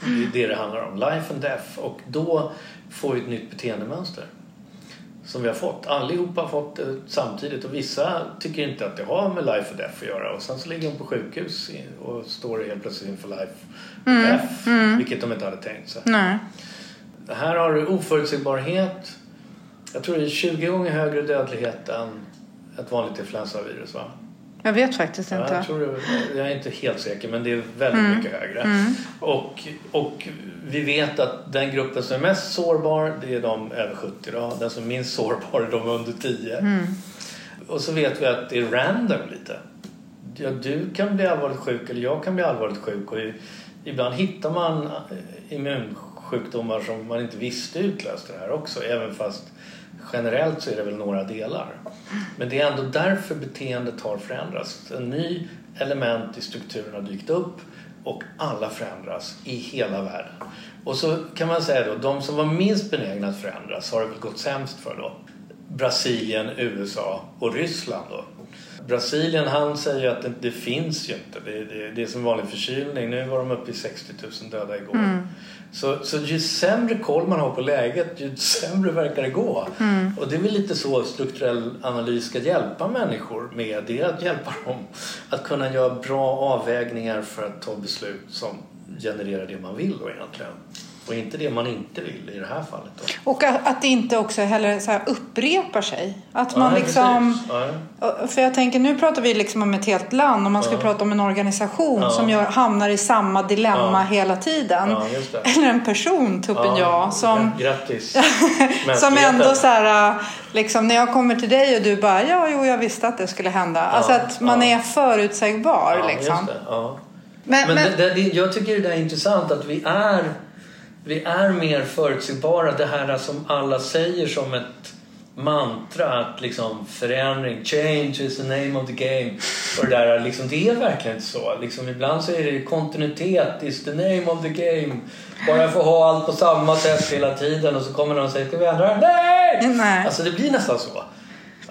Det är det det handlar om. Life and death. Och då får vi ett nytt beteendemönster. Som vi har fått. Allihopa har fått det samtidigt och vissa tycker inte att det har med life och death att göra. Och sen så ligger de på sjukhus och står helt plötsligt inför life och death. Vilket de inte hade tänkt sig. Nej. Här har du oförutsägbarhet. Jag tror det är 20 gånger högre dödlighet än ett vanligt influensavirus va? Jag vet faktiskt Ja, inte. jag, tror jag är inte helt säker men det är väldigt Mm. mycket högre. Och, och vi vet att den gruppen som är mest sårbar det är de över 70 då. Den som är minst sårbar är de under 10. Mm. Och så vet vi att det är random lite. Ja, du kan bli allvarligt sjuk eller jag kan bli allvarligt sjuk och ibland hittar man immunsjukdomar som man inte visste utlöste det här också även fast generellt så är det väl några delar. Men det är ändå därför beteendet har förändrats. En ny element i strukturen har dykt upp och alla förändras i hela världen. Och så kan man säga då, de som var minst benägna att förändras har det väl gått sämst för då. Brasilien, USA och Ryssland då. Brasilien han säger att det, det finns ju inte. Det, det, det är som vanlig förkylning. Nu var de uppe i 60 000 döda igår. Så, så ju sämre koll man har på läget ju sämre verkar det gå. Och det är väl lite så strukturell analys ska hjälpa människor med. Det är att hjälpa dem att kunna göra bra avvägningar för att ta beslut som genererar det man vill då egentligen. Och inte det man inte vill i det här fallet då. Och att, att det inte också heller så upprepar sig. Att man Ja, liksom... Och- För jag tänker, nu pratar vi liksom om ett helt land och man ska Ja. prata om en organisation Ja. som gör, hamnar i samma dilemma Ja. hela tiden. Eller en person, tuppen jag, som, Grattis [LAUGHS] som ändå så här, liksom när jag kommer till dig och du bara, ja, jo, jag visste att det skulle hända. alltså att man är förutsägbar liksom. Men, Men, men, det, det, jag tycker det är intressant att vi är, vi är mer förutsägbara. Det här som alla säger som ett mantra att liksom förändring, change is the name of the game. Och det där, liksom, det är verkligen inte så. Liksom, ibland så är det kontinuitet is the name of the game. Bara jag får ha allt på samma sätt hela tiden och så kommer någon och säger ska vi ändra det? Nej! Nej. Alltså det blir nästan så.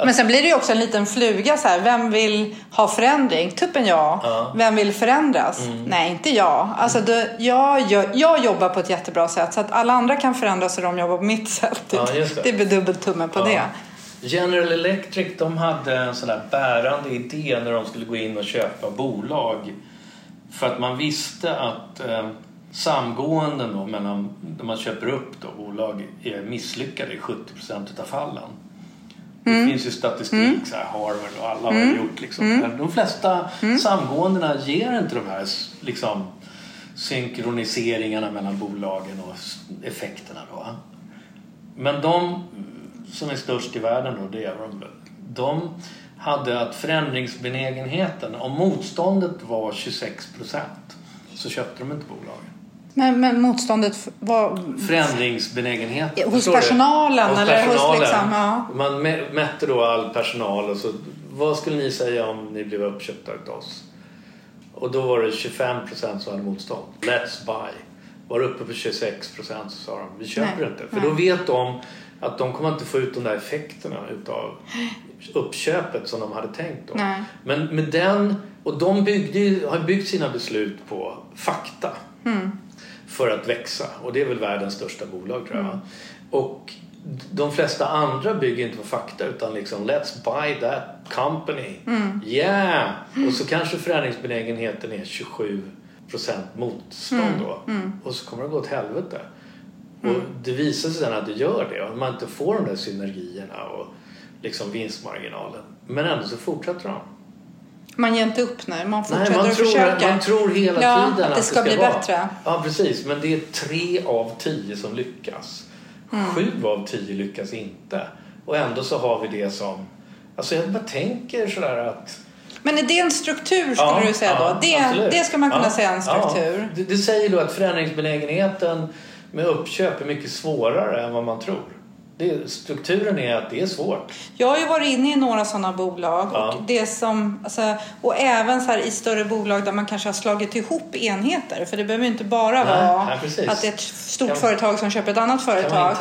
Men sen blir det ju också en liten fluga så här. Vem vill ha förändring? Tuppen jag. Ja. Mm. Vem vill förändras? Nej, inte jag. Alltså, det, jag, jag jobbar på ett jättebra sätt så att alla andra kan förändras och de jobbar på mitt sätt. Ja, det. det blir dubbeltumme på det. General Electric de hade en sån där bärande idé när de skulle gå in och köpa bolag. För att man visste att eh, samgåenden då mellan, när man köper upp då bolag är misslyckade i 70% av fallen. Det finns ju statistik, så här, Harvard och alla har gjort liksom. Men de flesta samgåendena ger inte de här liksom, synkroniseringarna mellan bolagen och effekterna då. Men de som är störst i världen då, det är de, de hade att förändringsbenägenheten, om motståndet var 26% så köpte de inte bolagen. Men, men motståndet var... Förändringsbenägenheten. Hos förstår personalen Hos eller hos liksom, ja. Man mä- mätte då all personal och så vad skulle ni säga om ni blev uppköpta utav oss? Och då var det 25% som hade motstånd. Let's buy. Var uppe på 26% så sa de vi köper Nej, inte. För nej. då vet de att de kommer inte få ut de där effekterna utav uppköpet som de hade tänkt då. Nej. Men med den, och de byggde, har byggt sina beslut på fakta för att växa. Och det är väl världens största bolag tror jag. Och de flesta andra bygger inte på fakta utan liksom let's buy that company. Yeah! Och så kanske förändringsbenägenheten är 27% motstånd då. Och så kommer det gå åt helvete. Och det visar sig sen att det gör det. Och man inte får de där synergierna och liksom vinstmarginalen. Men ändå så fortsätter de. Man ger inte upp nu. Man fortsätter Nej, man att tror, försöka. man tror hela Ja, tiden att det ska bli vara. bättre. Ja, precis. Men det är tre av tio som lyckas. Mm. Sju av tio lyckas inte. Och ändå så har vi det som... Alltså jag bara tänker sådär att... Men är det en struktur skulle du säga ja, då? Det, absolut. det ska man kunna Ja, säga en struktur. Ja. Det, det säger då att förändringsbenägenheten med uppköp är mycket svårare än vad man tror. Det, strukturen är att det är svårt. Jag har ju varit inne i några sådana bolag Ja. och, det som, alltså, och även så i större bolag där man kanske har slagit ihop enheter. För det behöver ju inte bara Nej, vara nej, att det är ett stort Kan- företag som köper ett annat företag.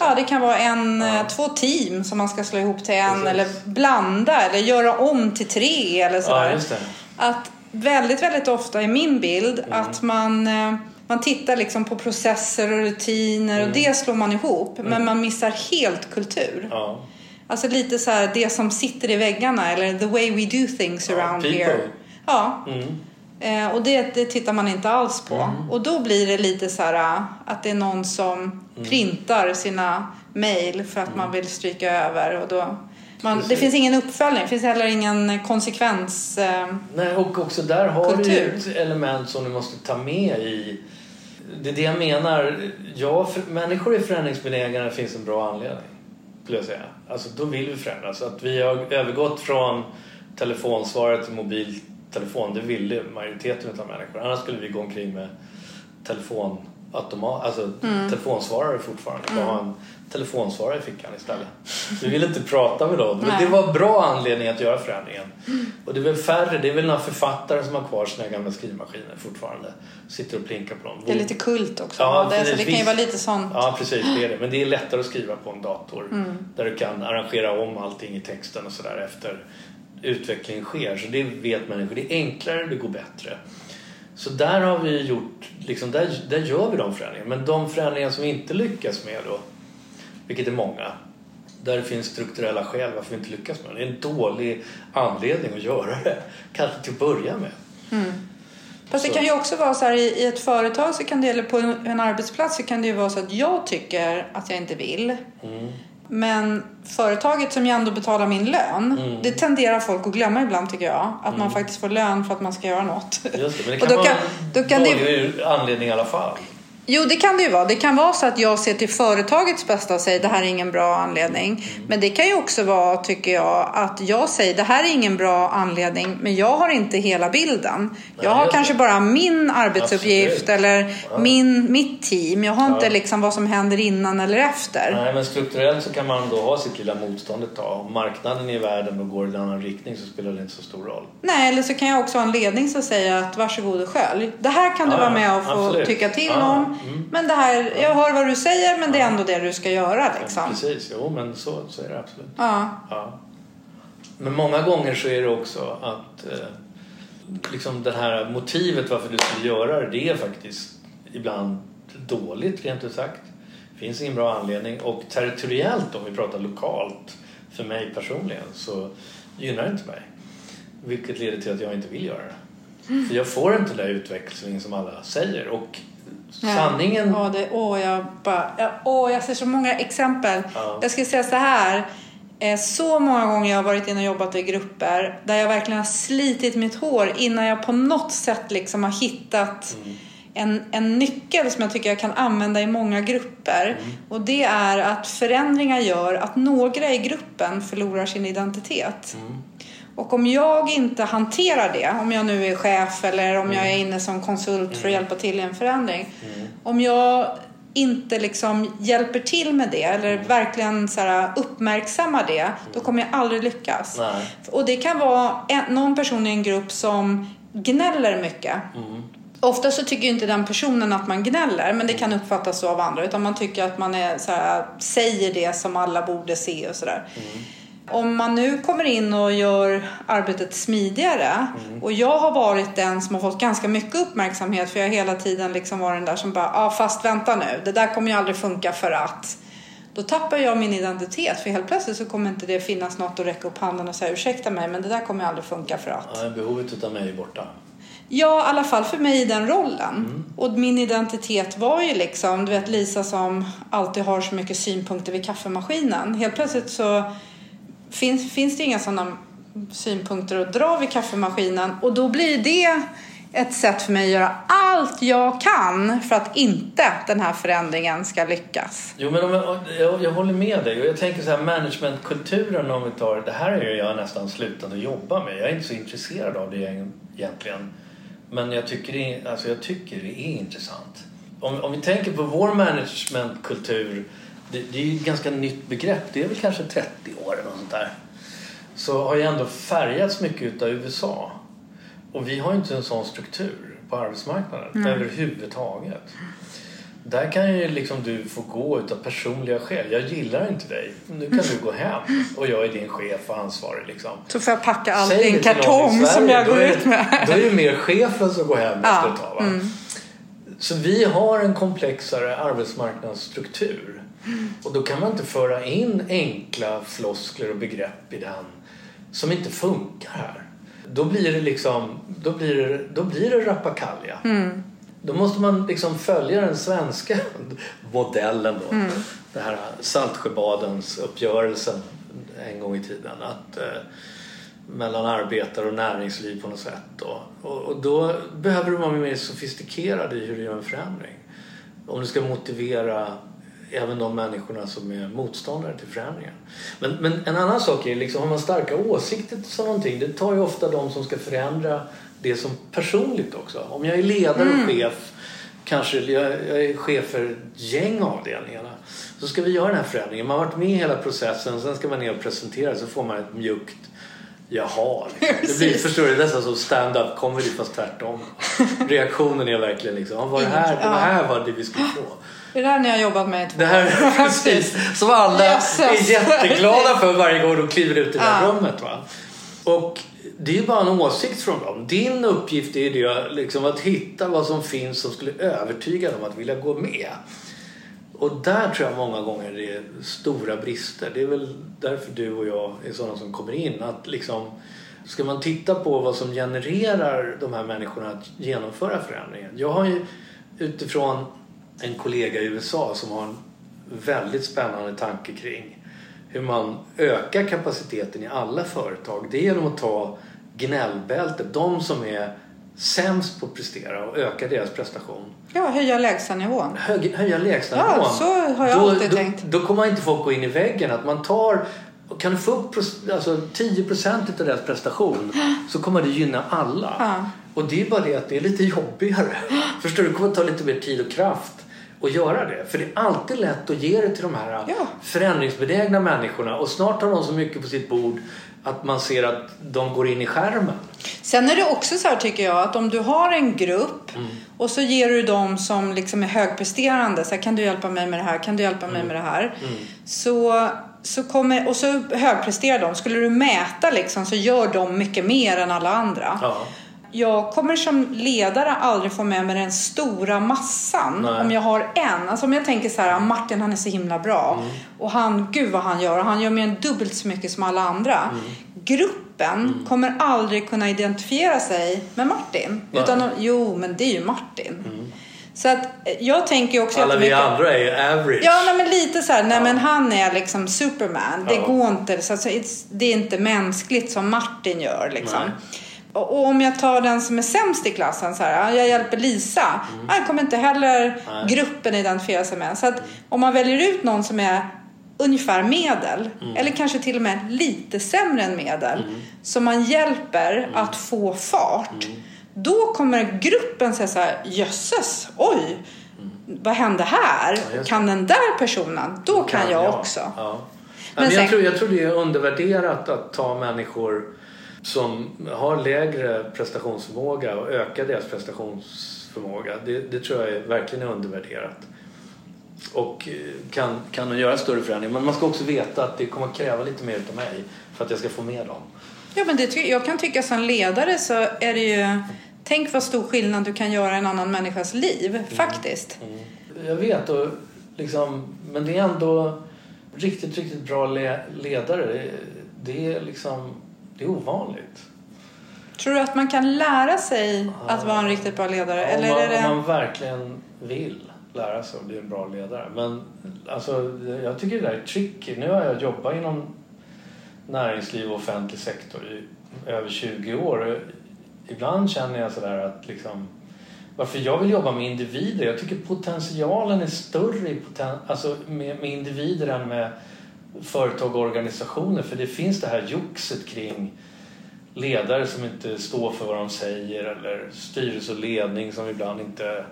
Ja, det kan vara en, Ja. eh, två team som man ska slå ihop till en Precis. eller blanda eller göra om till tre eller Ja, sådär. det. att väldigt, väldigt ofta i min bild Mm. att man, eh, man tittar liksom på processer och rutiner Mm. och det slår man ihop. Men man missar helt kultur. Ja. Alltså lite så här det som sitter i väggarna eller the way we do things Ja, around people. here. Ja, Mm. eh, och det, det tittar man inte alls på. Och då blir det lite så här eh, att det är någon som Mm. printar sina mail för att man vill stryka över. Och då, man, det finns ingen uppföljning, det finns heller ingen konsekvens. Eh, Nej, och också där har du Kultur. ett element som du måste ta med i... Det är det jag menar. Ja, människor är förändringsbenägna det finns en bra anledning. Skulle jag säga. Alltså, då vill vi förändras. Att vi har övergått från telefonsvarare till mobiltelefon, det ville majoriteten av människor. Annars skulle vi gå omkring med telefonautomat, alltså telefonsvarare fortfarande. Bara ha en telefonsvarare i fickan istället. Vi vill inte prata med dem. Men det var bra anledning att göra förändringen. Och det är väl färre, det är väl några författare som har kvar sina gamla skrivmaskiner fortfarande. Sitter och plinkar på dem. Det är lite kult också. Ja, det, så precis. det kan ju vara lite sånt. Ja, precis. Det är det. Men det är lättare att skriva på en dator. Mm. Där du kan arrangera om allting i texten och sådär efter utvecklingen sker. Så det vet människor. Det är enklare, det går bättre. Så där har vi gjort, liksom, där, där gör vi de förändringarna. Men de förändringar som vi inte lyckas med då, vilket är många, där det finns strukturella skäl varför vi inte lyckas med det. Det är en dålig anledning att göra det. Kanske till att börja med. Fast det kan ju också vara så här i, ett företag så kan det, eller på en, arbetsplats så kan det ju vara så att jag tycker att jag inte vill. Mm. Men företaget som jag ändå betalar min lön, Mm. det tenderar folk att glömma ibland tycker jag. Att man faktiskt får lön för att man ska göra något. Just det, men det [LAUGHS] Och kan då vara kan- då kan det- en dålig anledning i alla fall. Jo, det kan det ju vara. Det kan vara så att jag ser till företagets bästa och säger det här är ingen bra anledning. Men det kan ju också vara, tycker jag, att jag säger det här är ingen bra anledning men jag har inte hela bilden. jag har kanske bara min arbetsuppgift Absolut. eller Ja. min, mitt team. Jag har inte Ja. liksom vad som händer innan eller efter. Nej, men strukturellt så kan man då ha sitt lilla motstånd ett tag. Om marknaden i världen och går i en annan riktning så spelar det inte så stor roll. Nej, eller så kan jag också ha en ledning som säger att varsågod och skölj. Det här kan du Ja, vara med och få absolut. tycka till om. Mm. Men det här, jag hör vad du säger men det är ändå det du ska göra liksom. Precis, jo men så, så är det absolut. Ja. Ja. Men många gånger så är det också att eh, liksom det här motivet varför du skulle göra det, det är faktiskt ibland dåligt rent ut sagt. Det finns ingen bra anledning och territoriellt om vi pratar lokalt för mig personligen så gynnar det inte mig. Vilket leder till att jag inte vill göra det. För jag får inte den där utvecklingen som alla säger och. Sanningen... Ja, det, åh, jag, bara, jag, åh, jag ser så många exempel. Ja. Jag skulle säga så här. Eh, Så många gånger jag har varit inne och jobbat i grupper där jag verkligen har slitit mitt hår innan jag på något sätt liksom har hittat Mm. en, en nyckel som jag tycker jag kan använda i många grupper. Mm. Och det är att förändringar gör att några i gruppen förlorar sin identitet. Mm. Och om jag inte hanterar det, om jag nu är chef eller om jag är inne som konsult för att hjälpa till i en förändring. Om jag inte liksom hjälper till med det eller verkligen så här uppmärksammar det, då kommer jag aldrig lyckas. Nej. Och det kan vara en, någon person i en grupp som gnäller mycket. Ofta så tycker inte den personen att man gnäller, men det kan uppfattas så av andra. Utan man tycker att man är, så här, säger det som alla borde se och sådär. Om man nu kommer in och gör arbetet smidigare och jag har varit den som har fått ganska mycket uppmärksamhet för jag har hela tiden liksom varit den där som bara, ja ah, fast vänta nu, det där kommer ju aldrig funka för att då tappar jag min identitet för helt plötsligt så kommer inte det finnas något att räcka upp handen och säga ursäkta mig men det där kommer ju aldrig funka för att. Ja, behovet utav mig är borta. Ja, i alla fall för mig i den rollen. Och min identitet var ju liksom, du vet Lisa som alltid har så mycket synpunkter vid kaffemaskinen. Helt plötsligt så finns, finns det inga sådana synpunkter att dra vid kaffemaskinen. Och då blir det ett sätt för mig att göra allt jag kan för att inte den här förändringen ska lyckas. Jo, men om jag, jag, jag håller med dig. Och jag tänker så här, managementkulturen om vi tar... Det här är ju jag nästan slutat att jobba med. Jag är inte så intresserad av det egentligen. Men jag tycker det är, alltså jag tycker det är intressant. Om, om vi tänker på vår managementkultur det, det är ju ett ganska nytt begrepp. Det är väl kanske 30 år eller något sånt där. Så har ju ändå färgats mycket utav USA. Och vi har ju inte en sån struktur på arbetsmarknaden Nej. överhuvudtaget. Där kan ju liksom du få gå utav personliga skäl. Jag gillar inte dig. Nu kan du gå hem och jag är din chef och ansvarig. Liksom. Så får jag packa allt i en kartong som jag går ut med. Då är det mer chefen som går hem Ja, efter ett tag. Mm. Så vi har en komplexare arbetsmarknadsstruktur. Och då kan man inte föra in enkla floskler och begrepp i den som inte funkar här. Då blir det liksom, då blir det, då blir det rappakalja. Mm. Då måste man liksom följa den svenska [LAUGHS] modellen då. Mm. Det här Saltsjöbadens uppgörelsen en gång i tiden. Att, eh, mellan arbetare och näringsliv på något sätt. Då. Och, och då behöver du vara mer sofistikerad i hur du gör en förändring. Om du ska motivera även de människorna som är motståndare till förändringen. Men, men en annan sak är liksom, har man starka åsikter till någonting, det tar ju ofta de som ska förändra det som personligt också. Om jag är ledare och chef, kanske jag, jag är chef för gäng avdelningarna, så ska vi göra den här förändringen. Man har varit med i hela processen, sen ska man ner och presentera så får man ett mjukt Jaha, liksom. det blir, förstår du, nästan som stand-up comedy fast tvärtom. [LAUGHS] Reaktionen är verkligen liksom, "Ja, var det här, det här var det vi skulle få. Det är det här ni har jobbat med i två Det här år. [LAUGHS] precis som alla Jösses. är jätteglada för varje gång de kliver ut i det här Ja. rummet. Va? Och det är ju bara en åsikt från dem. Din uppgift är ju det, liksom, att hitta vad som finns som skulle övertyga dem att vilja gå med. Och där tror jag många gånger det är stora brister. Det är väl därför du och jag är sådana som kommer in. Att liksom, ska man titta på vad som genererar de här människorna att genomföra förändringen. Jag har ju utifrån en kollega i USA som har en väldigt spännande tanke kring hur man ökar kapaciteten i alla företag. Det är genom att ta gnällbältet, de som är sämst på att prestera och öka deras prestation Ja, höja lägstanivån. hög, höja lägstanivån. Ja, så har jag då, alltid då, tänkt. Då kommer inte folk gå in i väggen. Att man tar, kan du få upp alltså 10% av deras prestation så kommer det gynna alla. Ja. Och det är bara det att det är lite jobbigare. [GASPS] Förstår du? Det kommer ta lite mer tid och kraft att göra det. För det är alltid lätt att ge det till de här Ja. förändringsbenägna människorna. Och snart har de så mycket på sitt bord att man ser att de går in i skärmen. Sen är det också så här tycker jag att om du har en grupp Mm. och så ger du dem som liksom är högpresterande. Så här, kan du hjälpa mig med det här? Kan du hjälpa Mm. mig med det här? Så, så kommer, och så högpresterar de. Skulle du mäta liksom så gör de mycket mer än alla andra. Ja. Jag kommer som ledare aldrig få med mig den stora massan Nej. om jag har en. Alltså om jag tänker så här, Martin han är så himla bra Mm. och han, gud vad han gör och han gör mer än dubbelt så mycket som alla andra. Mm. Gruppen kommer aldrig kunna identifiera sig med Martin. Nej. Utan, jo men det är ju Martin. Så att eh, jag tänker ju också Alla vi andra är average. Ja, nej, men lite så här, nej Ja. men han är liksom Superman. Det Ja. går inte, så, så, it's- det är inte mänskligt som Martin gör liksom. Nej. Och, om jag tar den som är sämst i klassen, så här, ja, jag hjälper Lisa. Han kommer inte heller Mm. Nej. gruppen identifiera sig med. Så att om man väljer ut någon som är ungefär medel, Mm. eller kanske till och med lite sämre än medel, som man hjälper Mm. att få fart. Då kommer gruppen säga så här, jösses, oj, vad hände här? Mm. Ja, kan den där personen, då kan jag också. Ja. Men Men sen- jag, tror, jag tror det är undervärderat att ta människor som har lägre prestationsförmåga och öka deras prestationsförmåga. Det, det tror jag är, verkligen är undervärderat. Och eh, kan, kan nog göra större förändringar. Men man ska också veta att det kommer att kräva lite mer av mig för att jag ska få med dem. Ja, men det, jag kan tycka som ledare så är det ju, tänk vad stor skillnad du kan göra i en annan människas liv, faktiskt. Jag vet, och liksom, men det är ändå riktigt, riktigt bra le, ledare. Det är liksom, det är ovanligt. Tror du att man kan lära sig att vara en riktigt bra ledare? Om Eller man, är det... om man verkligen vill lära sig att bli en bra ledare. Men alltså, jag tycker det där är tricky. Nu har jag jobbat inom näringsliv och offentlig sektor i över 20 år. Ibland känner jag sådär att liksom, varför jag vill jobba med individer. Jag tycker potentialen är större i poten, alltså med, med individer än med företag och organisationer. För det finns det här joxet kring ledare som inte står för vad de säger eller styrelse och ledning som ibland inte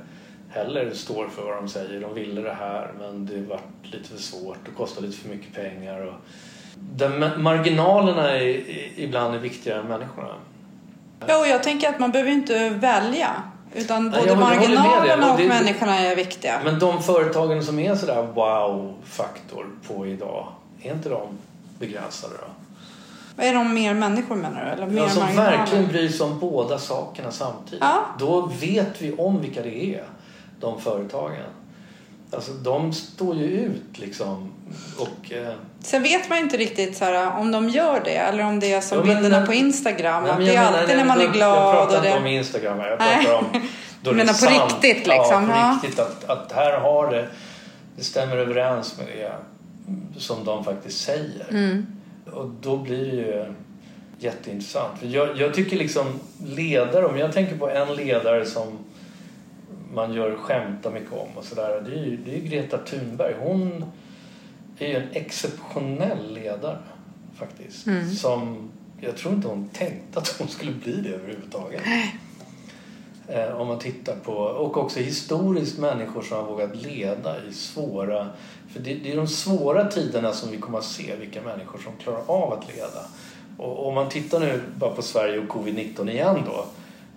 heller står för vad de säger. De ville det här men det vart lite för svårt och kostade lite för mycket pengar. Och den, marginalerna är, ibland är viktigare än människorna. Ja, och jag tänker att man behöver inte välja. Utan både jag, marginalerna och, det, människorna är viktiga. Men de företagen som är sådär wow-faktor på idag, är inte de begränsade då? Är de mer människor menar du? Eller mer ja, som verkligen bryr sig om båda sakerna samtidigt. Ja. Då vet vi om vilka det är, de företagen. Alltså de står ju ut liksom. Och, eh... Sen vet man inte riktigt så här, om de gör det eller om det är som ja, bilderna på Instagram. Nej, det är alltid nej, när man är glad. Jag pratar inte det... om Instagram Jag pratar om [LAUGHS] då det är sant. på riktigt liksom. Ja, på riktigt. Att, att här har det, det stämmer överens med det som de faktiskt säger. Mm. Och då blir det ju jätteintressant. För jag, jag tycker liksom ledare, om jag tänker på en ledare som man gör skämtar mycket om och sådär. Det är ju det är Greta Thunberg. Hon är ju en exceptionell ledare faktiskt. Mm. Som jag tror inte hon tänkte att hon skulle bli det överhuvudtaget. Eh, om man tittar på, och också historiskt människor som har vågat leda i svåra, för det, det är de svåra tiderna som vi kommer att se vilka människor som klarar av att leda. Och om man tittar nu bara på Sverige och covid-19 igen då,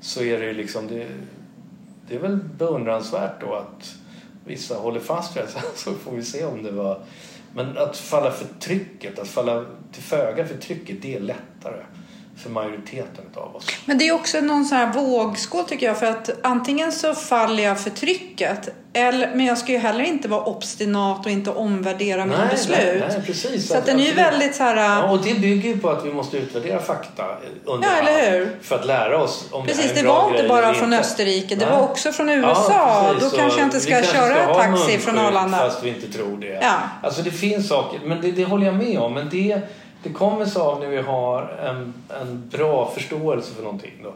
så är det ju liksom, det, det är väl beundransvärt då att vissa håller fast vid det. [LAUGHS] Så får vi se om det var... Men att falla för trycket, att falla till föga för trycket, det är lättare för majoriteten av oss. Men det är också någon sån här vågskål tycker jag. För att antingen så faller jag för trycket. Eller, men jag ska ju heller inte vara obstinat och inte omvärdera mina nej, beslut. Nej, nej, precis. Så att den är ju väldigt så här... Ja, och det bygger ju på att vi måste utvärdera fakta under ja, eller hur? För att lära oss om precis, det är en det var inte bara från. Österrike. Det var också från USA. Ja, Då kanske jag inte ska köra ska taxi från Arlanda. Fast vi inte tror det. Ja. Alltså det finns saker, men det, det håller jag med om. Men det det kommer sig av när vi har en, en bra förståelse för någonting. Då.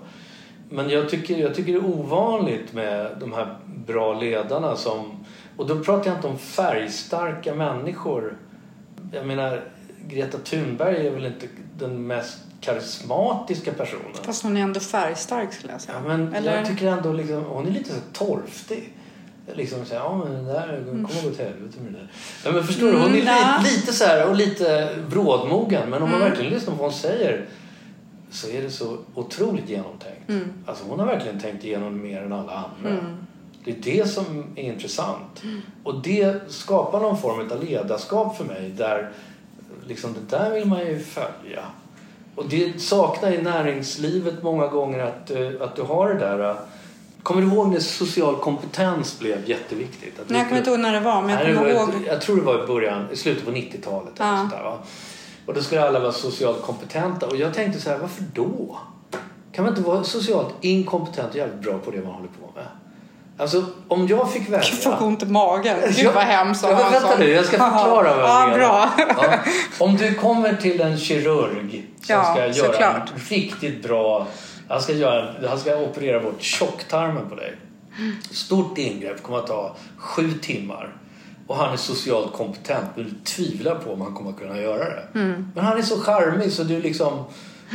Men jag tycker, jag tycker det är ovanligt med de här bra ledarna som... Och då pratar jag inte om färgstarka människor. Jag menar, Greta Thunberg är väl inte den mest karismatiska personen. Fast hon är ändå färgstark skulle jag säga. Ja, men Eller? jag tycker ändå liksom, hon är lite så torftig liksom säga ja men det där kommer gå till helvete med det där. Ja, men förstår du? Hon är mm, lite, lite så här och lite brådmogen men om man mm. verkligen lyssnar på vad hon säger så är det så otroligt genomtänkt. Mm. Alltså hon har verkligen tänkt igenom mer än alla andra. Mm. Det är det som är intressant. Mm. Och det skapar någon form av ledarskap för mig där liksom det där vill man ju följa. Och det saknar i näringslivet många gånger att, eh, att du har det där Kommer du ihåg när social kompetens blev jätteviktigt? Att Nej, jag kommer inte ihåg när det var, men jag kommer ihåg... Jag tror det var i början, i slutet på 90-talet. Ja. Och då skulle alla vara socialt kompetenta. Och jag tänkte så här, varför då? Kan man inte vara socialt inkompetent och jävligt bra på det man håller på med? Alltså, om jag fick välja... Gud vad ont i magen. Gud vad hemskt. Ja, vänta nu, jag ska förklara vad jag ja, Bra. Ja. [LAUGHS] Om du kommer till en kirurg som ja, ska göra såklart. en riktigt bra han ska, göra, han ska operera bort tjocktarmen på dig. Stort ingrepp, kommer att ta sju timmar. Och han är socialt kompetent men du tvivlar på om han kommer att kunna göra det. Mm. Men han är så charmig så du liksom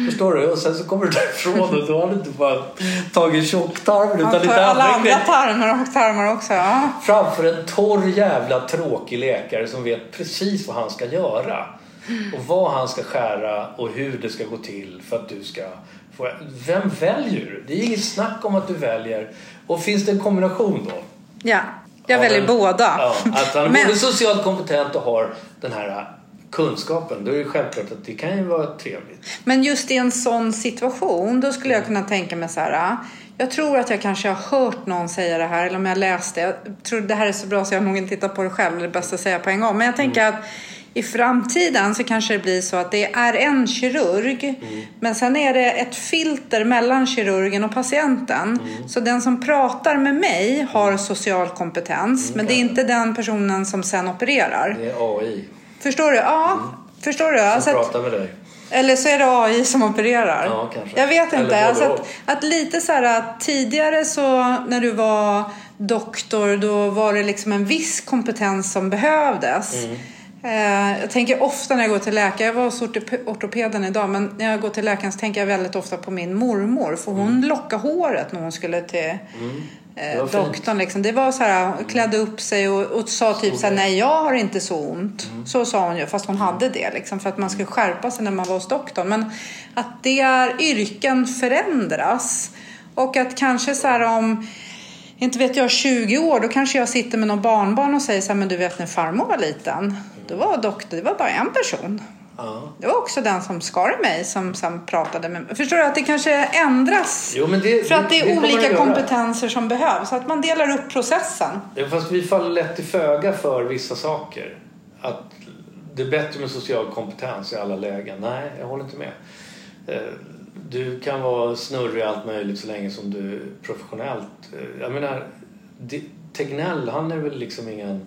Förstår du? Och sen så kommer du därifrån och då har du inte bara tagit tjocktarmen utan lite alla andra tarmar och tarmar också. Ja. Framför en torr jävla tråkig läkare som vet precis vad han ska göra. Och vad han ska skära och hur det ska gå till för att du ska vem väljer du? Det är inget snack om att du väljer. Och finns det en kombination då? Ja, jag väljer en, båda. Ja, att han är Men... både socialt kompetent och har den här kunskapen, då är det självklart att det kan ju vara trevligt. Men just i en sån situation, då skulle jag kunna tänka mig så här. Jag tror att jag kanske har hört någon säga det här, eller om jag läste. Jag tror det här är så bra så jag har nog inte tittat på det själv. Det är bäst att säga på en gång. Men jag tänker mm. att i framtiden så kanske det blir så att det är en kirurg mm. men sen är det ett filter mellan kirurgen och patienten. Mm. Så den som pratar med mig har social kompetens mm, men det är inte den personen som sen opererar. Det är AI. Förstår du? Ja, mm. förstår du? Som alltså pratar med dig. Eller så är det AI som opererar. Ja, kanske. Jag vet inte. Alltså att, att, lite så här att tidigare så när du var doktor då var det liksom en viss kompetens som behövdes. Mm. Eh, jag tänker ofta när jag går till läkare, jag var hos ortopeden idag, men när jag går till läkaren så tänker jag väldigt ofta på min mormor. För hon mm. lockade håret när hon skulle till, eh, var fint. doktorn. Liksom. Det var så här, klädde upp sig och, och sa typ så här, nej jag har inte så ont. Mm. Så sa hon ju, fast hon hade det liksom, för att man skulle skärpa sig när man var hos doktorn. Men att det är, yrken förändras. Och att kanske så här om, inte vet jag, 20 år, då kanske jag sitter med någon barnbarn och säger så här, men du vet när farmor var liten, då var doktor, det var bara en person. Ja. Det var också den som skar mig som sen pratade med mig. Förstår du att det kanske ändras? Jo, det, För att det är kommer olika kompetenser som behövs. Att man delar upp processen. Ja, fast vi faller lätt till föga för vissa saker. Att det är bättre med social kompetens i alla lägen. Nej, jag håller inte med. Eh, Du kan vara snurrig i allt möjligt så länge som du är professionellt. Eh, Jag menar, det- Tegnell, han är väl liksom ingen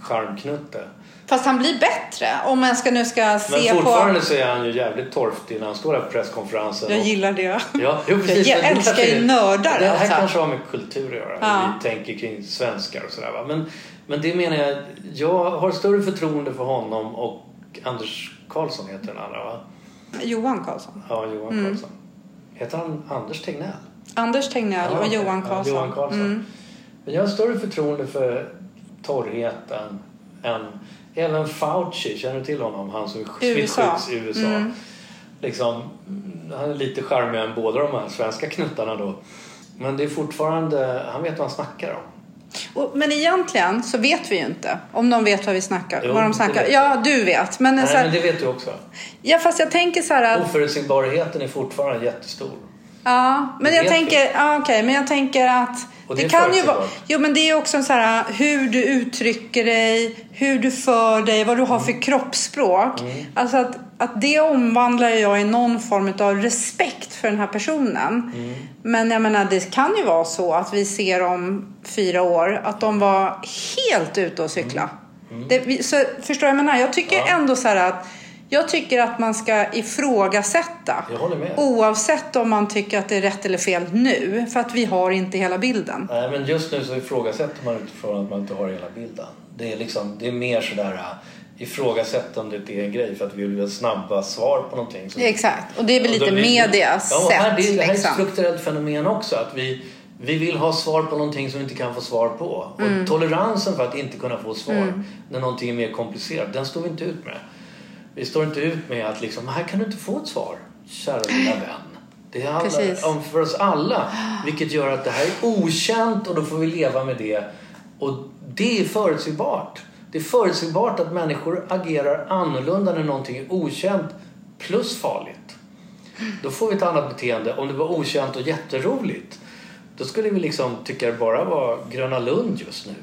charmknutte. Fast han blir bättre om man ska, nu ska Men se fortfarande på... så är han ju jävligt torftig när han står där på presskonferensen. Jag och- gillar det. Ja, jo, precis. Jag Men älskar ju nördar, Det här alltså. kanske har med kultur att göra. Ja. Vi tänker kring svenskar och sådär. Va? Men, men det menar jag. Jag har större förtroende för honom och Anders Karlsson heter den andra va? Johan Karlsson. Ja, Johan Mm. Karlsson. Heter han Anders Tegnell? Anders Tegnell Ja, och. Johan Ja, Karlsson. Johan Karlsson. Mm. Men jag har större förtroende för torrheten än även Fauci. Känner du till honom? Han som smittskydds i USA. Mm. Liksom, han är lite charmigare än båda de här svenska knuttarna då. Men det är fortfarande, han vet vad han snackar om. Och, men egentligen så vet vi ju inte om de vet vad vi snackar. Jo, vad de snackar. Ja, du vet. Men, Nej, här, men det vet du också. ja, fast jag tänker så här att... Oförutsägbarheten är fortfarande jättestor. Ja, men Det jag tänker, ja, okej, men jag tänker att Och det, det kan ju vara, jo men det är också så här hur du uttrycker dig, hur du för dig, vad du har Mm. för kroppsspråk. Alltså att, att det omvandlar jag i någon form av respekt för den här personen. Mm. Men jag menar, det kan ju vara så att vi ser om fyra år att de var helt ute och cykla. Det, vi- så, förstår jag menar? Jag tycker Mm. Ja. ändå så här att jag tycker att man ska ifrågasätta. Jag håller med. Oavsett om man tycker att det är rätt eller fel nu. För att vi har inte hela bilden. Nej, men just nu så ifrågasätter man utifrån att man inte har hela bilden. Det är, liksom, det är mer sådär äh, ifrågasättandet är en grej för att vi vill ha snabba svar på någonting. som- Exakt. Och det är väl lite medias ja, och här, sätt. det, det här är ett liksom. strukturellt fenomen också. Att vi, vi vill ha svar på någonting som vi inte kan få svar på. Mm. Och toleransen för att inte kunna få svar när någonting är mer komplicerat, den står vi inte ut med. Vi står inte ut med att liksom, här kan du inte få ett svar, kära lilla vän. Det handlar om för oss alla. Vilket gör att det här är okänt och då får vi leva med det. Och det är förutsägbart. Det är förutsägbart att människor agerar annorlunda när någonting är okänt plus farligt. Då får vi ett annat beteende. Om det var okänt och jätteroligt då skulle vi liksom tycka det bara var Gröna Lund just nu.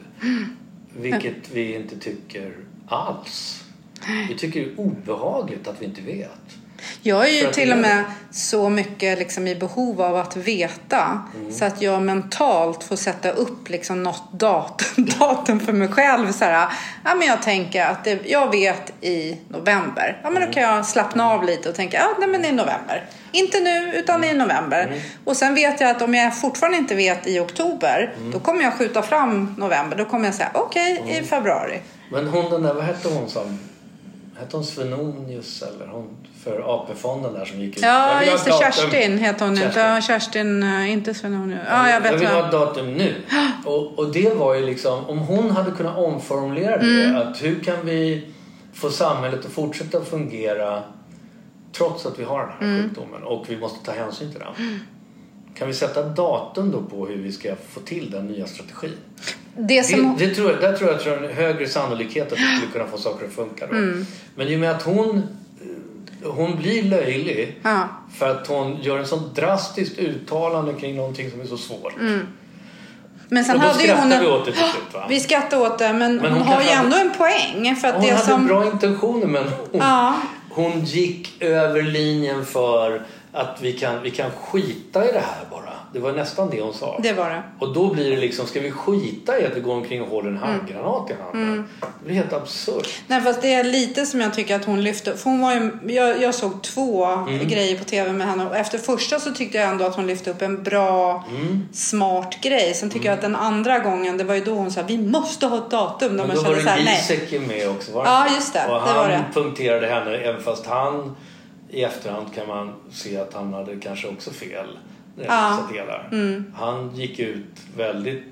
[LAUGHS] Vilket vi inte tycker alls. Vi tycker det är obehagligt att vi inte vet. Jag är ju att till och med så mycket liksom i behov av att veta. Mm. Så att jag mentalt får sätta upp liksom något datum, [LAUGHS] datum för mig själv. Så här, ja, men jag tänker att det, jag vet i november. Ja, men Mm. då kan jag slappna av lite och tänka ja, nej, men i november. Inte nu utan i november. Mm. Och sen vet jag att om jag fortfarande inte vet i oktober. Mm. Då kommer jag skjuta fram november. Då kommer jag säga okej Mm. i februari. Men hon den där, vad hette hon som... Hette hon Svenonius eller hon för AP-fonden där som gick ut? Ja, just det. Kerstin heter hon inte. Kerstin. Ja, Kerstin, eh, inte Sven Ja, jag vet jag vill ha ett datum nu. [GASPS] Och, och det var ju liksom, om hon hade kunnat omformulera Mm. det. Att hur kan vi få samhället att fortsätta fungera trots att vi har den här Mm. sjukdomen och vi måste ta hänsyn till den. Kan vi sätta datum då på hur vi ska få till den nya strategin? Det som... Det, det tror jag, där tror jag att det är en högre sannolikhet att vi skulle kunna få saker att funka. Mm. Men i och med att hon, eh, hon blir löjlig Ja. för att hon gör en sån drastiskt uttalande kring någonting som är så svårt. Men sen och då hade ju hon skrattar vi en... åt det till slut va? [GASPS] Vi skrattar åt det, men, Men hon, hon har ju ändå en poäng. För att Hon det hade som... bra intentioner men hon, Ja. hon gick över linjen för att vi kan, vi kan skita i det här bara. Det var nästan det hon sa. Det var det. Och då blir det liksom, ska vi skita i att vi går omkring och håller en handgranat i handen? Mm. Det blir helt absurt. Nej, fast det är lite som jag tycker att hon lyfte. För hon var ju, jag, jag såg två Mm. grejer på tv med henne och efter första så tyckte jag ändå att hon lyfte upp en bra, Mm. smart grej. Sen tycker jag att den andra gången, det var ju då hon sa vi måste ha ett datum. Men då var det. Giesecke med också var det Ja, just det. Och Det han var det. punkterade henne även fast han i efterhand kan man se att han hade kanske också fel. Ja. vissa delar. Mm. Han gick ut väldigt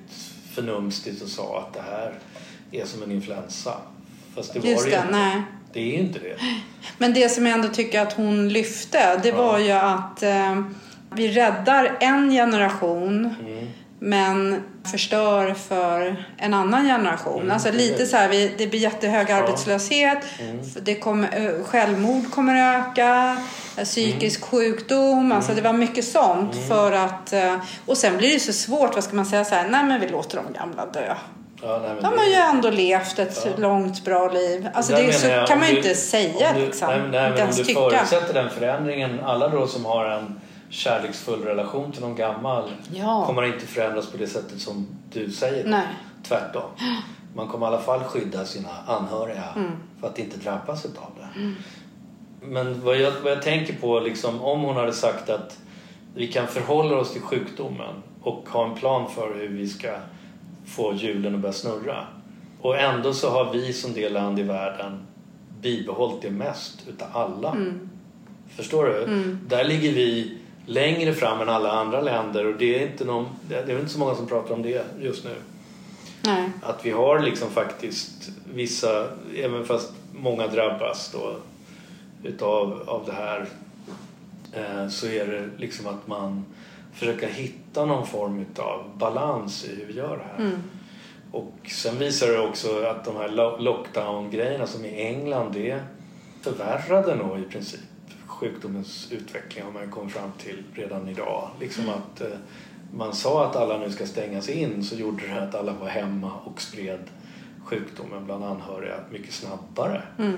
förnumstigt och sa att det här är som en influensa. Fast det var Just det det, inte. nej. Det är inte det. Men det som jag ändå tycker att hon lyfte, det var ju att eh, vi räddar en generation Mm. Men förstör för en annan generation. Mm, alltså lite så här, vi, det blir jättehög Ja. arbetslöshet, Mm. det kommer, eh, självmord kommer öka, eh, psykisk sjukdom, alltså det var mycket sånt Mm. för att... eh, Och sen blir det så svårt, vad ska man säga så här, nej men vi låter de gamla dö. Ja, nej, De det- har ju ändå levt ett Ja. långt bra liv. Alltså det så jag, kan man ju inte säga du, liksom. Nej, nej, men om du tycka. förutsätter den förändringen. Alla då som har en kärleksfull relation till någon gammal Ja. kommer inte förändras på det sättet som du säger. Nej. Tvärtom. [GASPS] Man kommer i alla fall skydda sina anhöriga Mm. för att inte drabbas av det. Men vad jag, vad jag tänker på, liksom, om hon hade sagt att vi kan förhålla oss till sjukdomen och ha en plan för hur vi ska få hjulen att börja snurra. Och ändå så har vi som det land i världen bibehållit det mest utav alla. Mm. Förstår du? Där ligger vi längre fram än alla andra länder och det är inte, någon, det är inte så många som pratar om det just nu. Nej. Att vi har liksom faktiskt vissa, även fast många drabbas då utav av det här eh, så är det liksom att man försöker hitta någon form utav balans i hur vi gör det här. Mm. Och sen visar det också att de här lo- lockdown-grejerna som i England det förvärrade nog i princip sjukdomens utveckling har man kommit fram till redan idag. Liksom att eh, man sa att alla nu ska stängas in så gjorde det att alla var hemma och spred sjukdomen bland anhöriga mycket snabbare. Mm.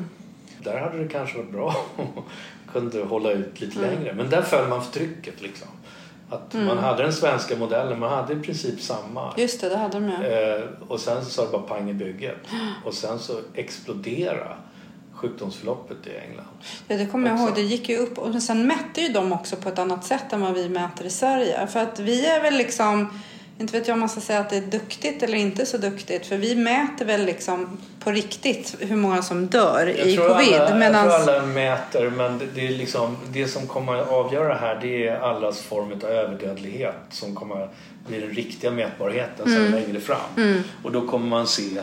Där hade det kanske varit bra [LAUGHS] om kunde hålla ut lite Mm. längre. Men där föll man för trycket liksom. Att Mm. man hade den svenska modellen, man hade i princip samma. Just det, det hade de ju. Eh, och sen så sa det bara pang i bygget. [GASPS] Och sen så explodera sjukdomsförloppet i England. Ja, det kommer jag ihåg. Det gick ju upp. Och sen mätte ju de också på ett annat sätt än vad vi mäter i Sverige. För att vi är väl liksom... Inte vet jag om man ska säga att det är duktigt eller inte så duktigt. För vi mäter väl liksom på riktigt hur många som dör i tror covid. Alla, medans- Jag tror alla mäter men det, är liksom, det som kommer att avgöra här det är allas form av överdödlighet som kommer bli den riktiga mätbarheten sen längre fram. Mm. Och då kommer man se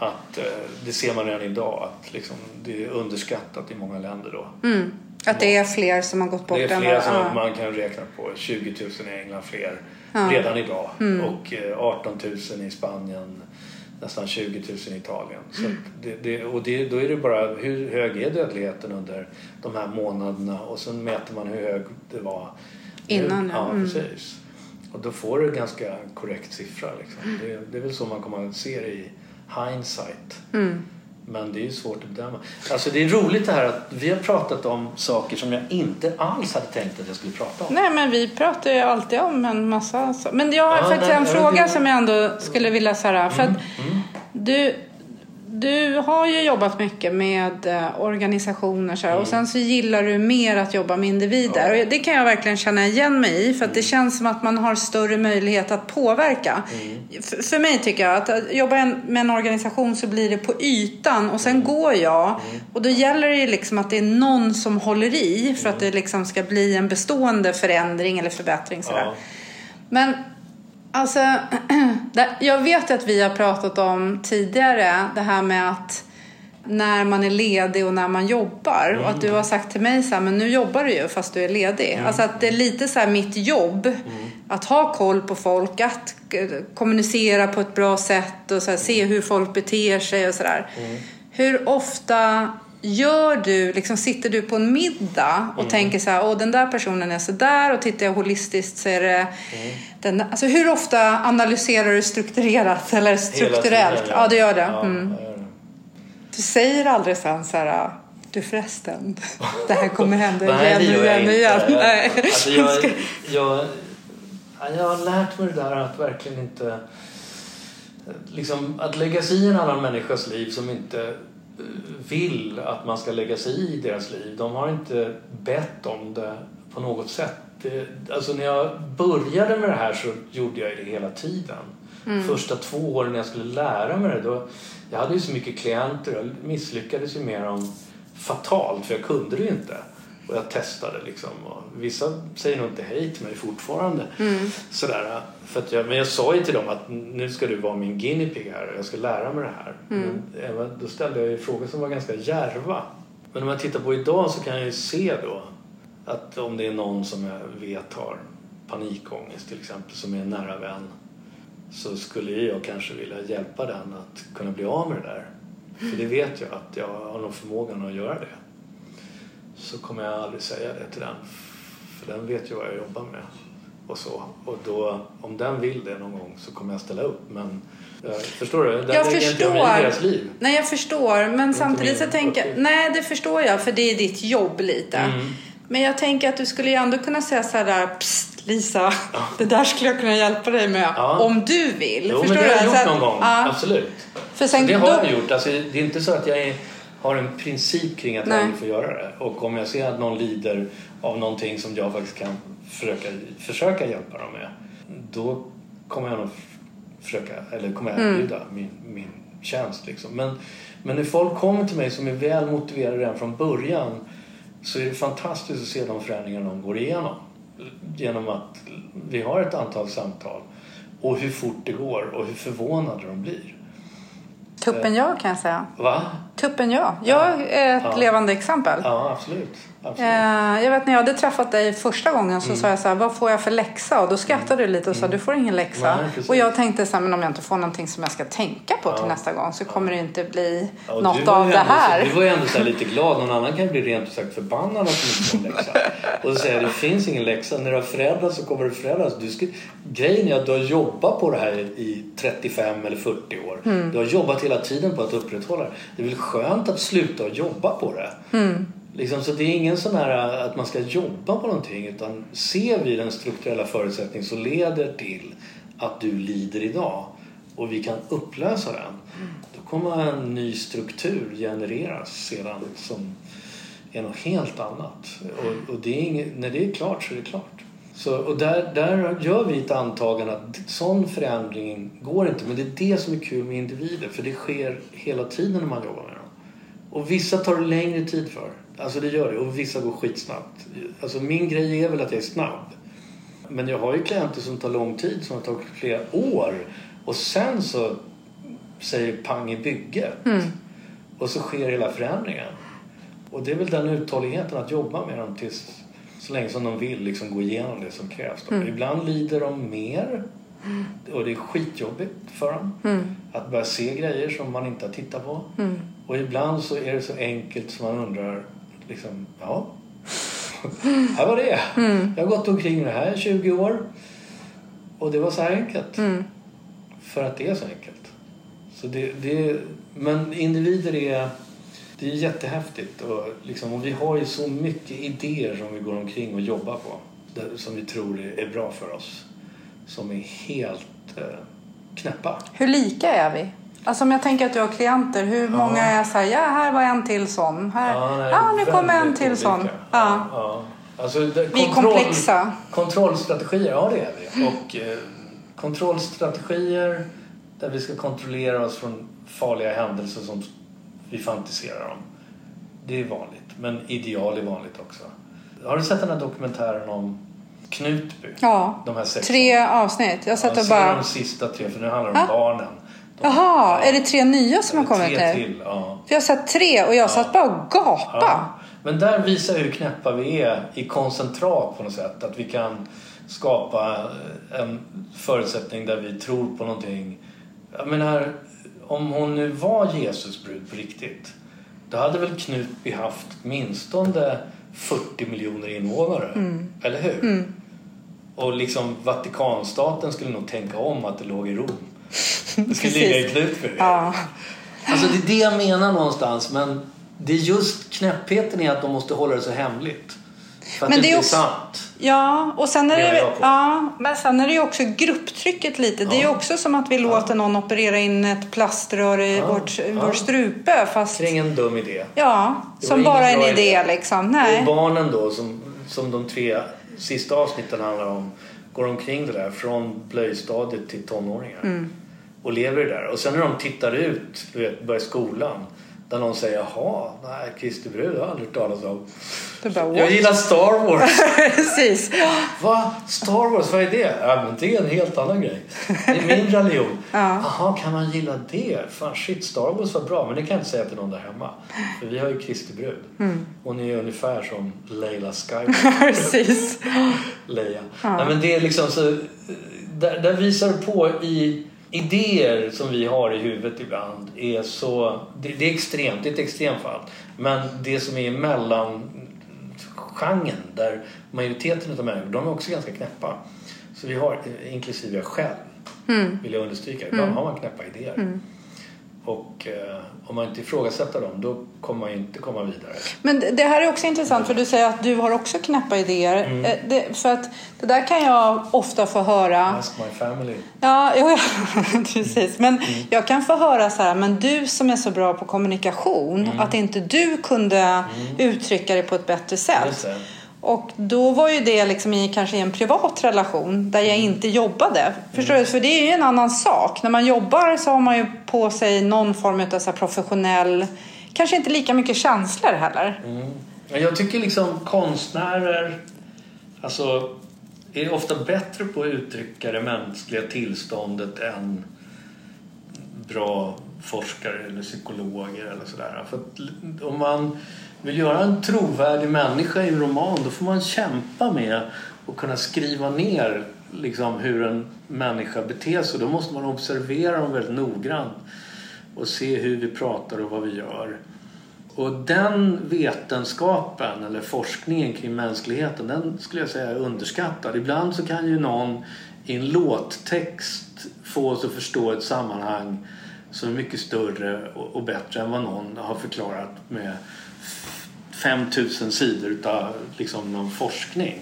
att, eh, det ser man redan idag, att liksom, det är underskattat i många länder då. Mm. Att det är fler som har gått bort Det är fler som ja. man kan räkna på. 20 000 i England fler Ja. redan idag. Mm. Och eh, 18 000 i Spanien. Nästan 20 000 i Italien. Så Mm. det, det, och det, då är det bara hur hög är dödligheten under de här månaderna och sen mäter man hur hög det var Innan, nu. ja. Ja, Mm. precis. Och då får du en ganska korrekt siffra. Liksom. Det, det är väl så man kommer att se det i hindsight. Mm. Men det är ju svårt att bedöma. Alltså det är roligt det här att vi har pratat om saker som jag inte alls hade tänkt att jag skulle prata om. Nej, men vi pratar ju alltid om en massa så. Men jag har Ja, faktiskt nej, en fråga det- som jag ändå skulle vilja säga. För att Mm. du, du har ju jobbat mycket med eh, organisationer så här, och sen så gillar du mer att jobba med individer. Mm. Ja. Och det kan jag verkligen känna igen mig i för att det känns som att man har större möjlighet att påverka. Mm. F- för mig tycker jag att, att jobba med en organisation så blir det på ytan och sen Mm. går jag. Och då gäller det ju liksom att det är någon som håller i för att Mm. det liksom ska bli en bestående förändring eller förbättring. Sådär. Ja. Men alltså, [CLEARS THROAT] jag vet att vi har pratat om tidigare det här med att när man är ledig och när man jobbar. Och att du har sagt till mig så här, men nu jobbar du ju fast du är ledig. Alltså att det är lite så här mitt jobb. Att ha koll på folk, att kommunicera på ett bra sätt och så här, se hur folk beter sig och sådär. Hur ofta gör du, liksom sitter du på en middag och tänker så här, åh den där personen är så där och tittar jag holistiskt så är det den, alltså hur ofta analyserar du strukturerat eller strukturellt? tiden, ja, det gör det. Ja, Mm. gör det. Du säger aldrig sen så här, du förresten, [LAUGHS] det här kommer hända det igen gör och igen och inte. igen. Nej. Alltså jag, jag, ja, jag har lärt mig det där att verkligen inte... Liksom, att lägga sig i en annan människas liv som inte vill att man ska lägga sig i deras liv. De har inte bett om det på något sätt. Det, alltså när jag började med det här så gjorde jag det hela tiden. Första två åren när jag skulle lära mig det. Då, jag hade ju så mycket klienter. Jag misslyckades ju med dem fatalt för jag kunde det ju inte. Och jag testade liksom. Och vissa säger nog inte hej till mig fortfarande. Mm. Sådär, för jag, men jag sa ju till dem att nu ska du vara min guinea pig här och jag ska lära mig det här. Mm. Men då ställde jag ju frågor som var ganska djärva. Men om man tittar på idag så kan jag ju se då att om det är någon som jag vet har panikångest till exempel som är en nära vän så skulle jag kanske vilja hjälpa den att kunna bli av med det där. För det vet jag att jag har nog förmågan att göra det. Så kommer jag aldrig säga det till den. För den vet ju vad jag jobbar med. Och så. Och då, om den vill det någon gång så kommer jag ställa upp. Men eh, förstår du? Där Jag jag förstår. deras liv. Nej, jag förstår. Men samtidigt så tänker jag... Nej, det förstår jag. För det är ditt jobb lite. Mm. Men jag tänker att du skulle ju ändå kunna säga så här där, Psst, Lisa, det där skulle jag kunna hjälpa dig med. Ja. Om du vill. Jo, men förstår det har jag gjort någon gång. Ja. Absolut. För sen, det har då, jag gjort. Alltså, det är inte så att jag är, har en princip kring att Nej. jag aldrig får göra det. Och om jag ser att någon lider av någonting som jag faktiskt kan försöka, försöka hjälpa dem med. Då kommer jag nog försöka, eller kommer jag Mm. erbjuda min, min tjänst. Liksom. Men, men när folk kommer till mig som är väl motiverade redan från början så är det fantastiskt att se de förändringar de går igenom. Genom att vi har ett antal samtal och hur fort det går och hur förvånade de blir. Tuppen jag kan jag säga. Va? Tuppen jag. Jag är ett Ja. levande exempel. Ja, absolut. Eh, Jag vet när jag hade träffat dig första gången så Mm. sa jag så här, vad får jag för läxa? Och då skrattade du lite och sa, du får ingen läxa. Nej, och jag tänkte så här, men om jag inte får någonting som jag ska tänka på till Ja. nästa gång så kommer det inte bli Ja, du något av det här. Så, du var ju ändå så här lite glad. Någon annan kan bli rent ut sagt förbannad att de inte får läxa. [LAUGHS] Och så säger jag, det finns ingen läxa. När du har föräldrar så kommer du föräldrar. Du ska, grejen är att du har jobbat på det här i 35 eller 40 år. Mm. Du har jobbat hela tiden på att upprätthålla det. Det är väl skönt att sluta jobba på det. Mm. Liksom, så det är ingen sån här att man ska jobba på någonting utan ser vi den strukturella förutsättning som leder till att du lider idag och vi kan upplösa den då kommer en ny struktur genereras sedan som är något helt annat. Och, och det inget, när det är klart så är det klart. Så, och där, där gör vi ett antagande att sån förändring går inte men det är det som är kul med individer för det sker hela tiden när man jobbar med dem. Och vissa tar det längre tid för. Alltså det gör det. Och vissa går skitsnabbt. Alltså min grej är väl att jag är snabb. Men jag har ju klienter som tar lång tid, som har tagit flera år. Och sen så säger pang i bygget. Mm. Och så sker hela förändringen. Och det är väl den uthålligheten att jobba med dem tills så länge som de vill liksom gå igenom det som krävs. Mm. Ibland lider de mer. Och det är skitjobbigt för dem. Mm. Att börja se grejer som man inte har tittat på. Mm. Och ibland så är det så enkelt som man undrar liksom, ja. [LAUGHS] här var det. Mm. Jag har gått omkring det här i 20 år. Och det var så här enkelt. Mm. För att det är så enkelt. Så det, det, men individer är, det är jättehäftigt. Och, liksom, och vi har ju så mycket idéer som vi går omkring och jobbar på. Som vi tror är, är bra för oss. Som är helt eh, knäppa. Hur lika är vi? Alltså om jag tänker att du har klienter, hur många är så här, ja här var en till sån. Här, ja, nej, nu kommer en till olika. sån. Ja. Ja. Ja. Alltså, det, Vi är komplexa. Kontrollstrategier, ja det är vi. Och eh, kontrollstrategier där vi ska kontrollera oss från farliga händelser som vi fantiserar om. Det är vanligt, men ideal är vanligt också. Har du sett den här dokumentären om Knutby? Ja, De här sex tre avsnitt. Jag satt Ja, och bara, de sista tre, för nu handlar det Ja. om barnen. Jaha, är det tre nya som har kommit tre nu? till, ja. För jag sett tre och jag satt bara och gapade. Ja. Men där visar hur knäppa vi är i koncentrat på något sätt. Att vi kan skapa en förutsättning där vi tror på någonting. Jag menar, om hon nu var Jesusbrud på riktigt. Då hade väl Knutby haft åtminstone 40 miljoner invånare. Mm. Eller hur? Och liksom Vatikanstaten skulle nog tänka om att det låg i Rom. Det skulle ligga i Knutby. Ja. Alltså det är det jag menar någonstans. Men det är just knäppheten i att de måste hålla det så hemligt. För att Men det, det är också- sant. Ja, och sen är det, ja, men sen är det ju också grupptrycket lite. Det är ju Ja. också som att vi låter någon operera in ett plaströr i Ja, vårt, ja. vår strupe. Fast, Det är ingen dum idé. ja, Det som bara en idé idé. liksom. Och Nej. barnen då, som, som de tre sista avsnitten handlar om, går omkring det där från blöjstadiet till tonåringar. Mm. Och lever där. Och sen när de tittar ut, du vet, börjar skolan, Där någon säger jaha, nej Kristi brud har jag aldrig hört talas om. Du bara, Jag gillar Star Wars. [LAUGHS] Precis. Va? Star Wars, vad är det? Ja, men det är en helt annan grej. Det är min religion. [LAUGHS] Ja. Jaha, kan man gilla det? Fan shit, Star Wars var bra. Men det kan jag inte säga till någon där hemma. För vi har ju Kristi brud. Mm. Hon är ungefär som Leila Skywalker. [LAUGHS] Precis. Leia. Nej, men det är liksom så... Där, där visar det på i idéer som vi har i huvudet ibland är så... Det, det är extremt, det är ett extremfall. Men det som är mellan genren där majoriteten av människor, de är också ganska knäppa. Så vi har, inklusive jag själv, vill jag understryka, ibland har man knäppa idéer. Och eh, om man inte ifrågasätter dem, då kommer man ju inte komma vidare. Men det- här är också intressant för du säger att du har också knäppa idéer. Mm. Eh, Det, för att det där kan jag ofta få höra. Ask my family. Ja, [LAUGHS] ja precis. Men Mm. jag kan få höra så här, men du som är så bra på kommunikation, Mm. att inte du kunde uttrycka det på ett bättre sätt. Och då var ju det liksom i kanske i en privat relation där jag Mm. inte jobbade. Förstår du? För det är ju en annan sak. När man jobbar så har man ju på sig någon form av så professionell, kanske inte lika mycket känslor heller. Men Jag tycker liksom konstnärer alltså, är ofta bättre på att uttrycka det mänskliga tillståndet än bra forskare eller psykologer eller sådär. För om man vill göra en trovärdig människa i en roman då får man kämpa med att kunna skriva ner liksom, hur en människa beter sig. Då måste man observera dem väldigt noggrant och se hur vi pratar och vad vi gör. Och den vetenskapen eller forskningen kring mänskligheten den skulle jag säga är underskattad. Ibland så kan ju någon i en låttext få oss att förstå ett sammanhang som är mycket större och och bättre än vad någon har förklarat med 5000 sidor utav liksom någon forskning.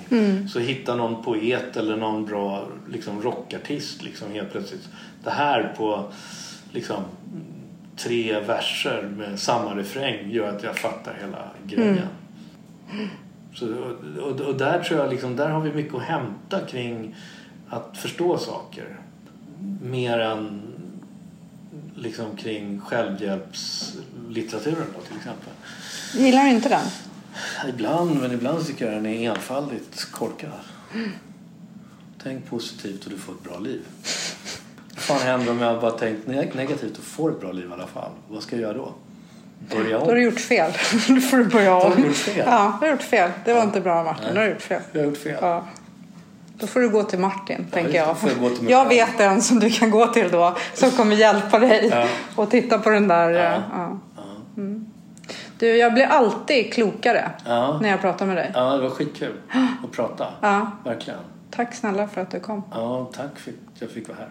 Så hittar någon poet eller någon bra liksom rockartist liksom helt plötsligt det här på liksom tre verser med samma refräng gör att jag fattar hela grejen. Så, och, och, och där tror jag liksom, där har vi mycket att hämta kring att förstå saker. Mer än liksom kring självhjälpslitteraturen då till exempel. Gillar du inte den? Ibland, men ibland tycker jag den är enfaldigt korkad. Tänk positivt och du får ett bra liv. Vad fan händer om jag bara tänkt neg- negativt och får ett bra liv i alla fall? Vad ska jag göra då? Börja Då har om? du gjort fel. [LAUGHS] Då får du börja Då har om. du gjort fel. Ja, du har gjort fel. Det var inte bra Martin. Du har gjort fel. Jag har gjort fel. Ja. Då får du gå till Martin, tänker just det. jag. Jag jag vet en som du kan gå till då, som kommer hjälpa dig Ja. och titta på den där. Ja. Ja. Ja. Mm. Du, jag blir alltid klokare Ja. när jag pratar med dig. Ja, det var skitkul [GASPS] att prata. Ja. Verkligen. Tack snälla för att du kom. Ja, tack för att jag fick vara här.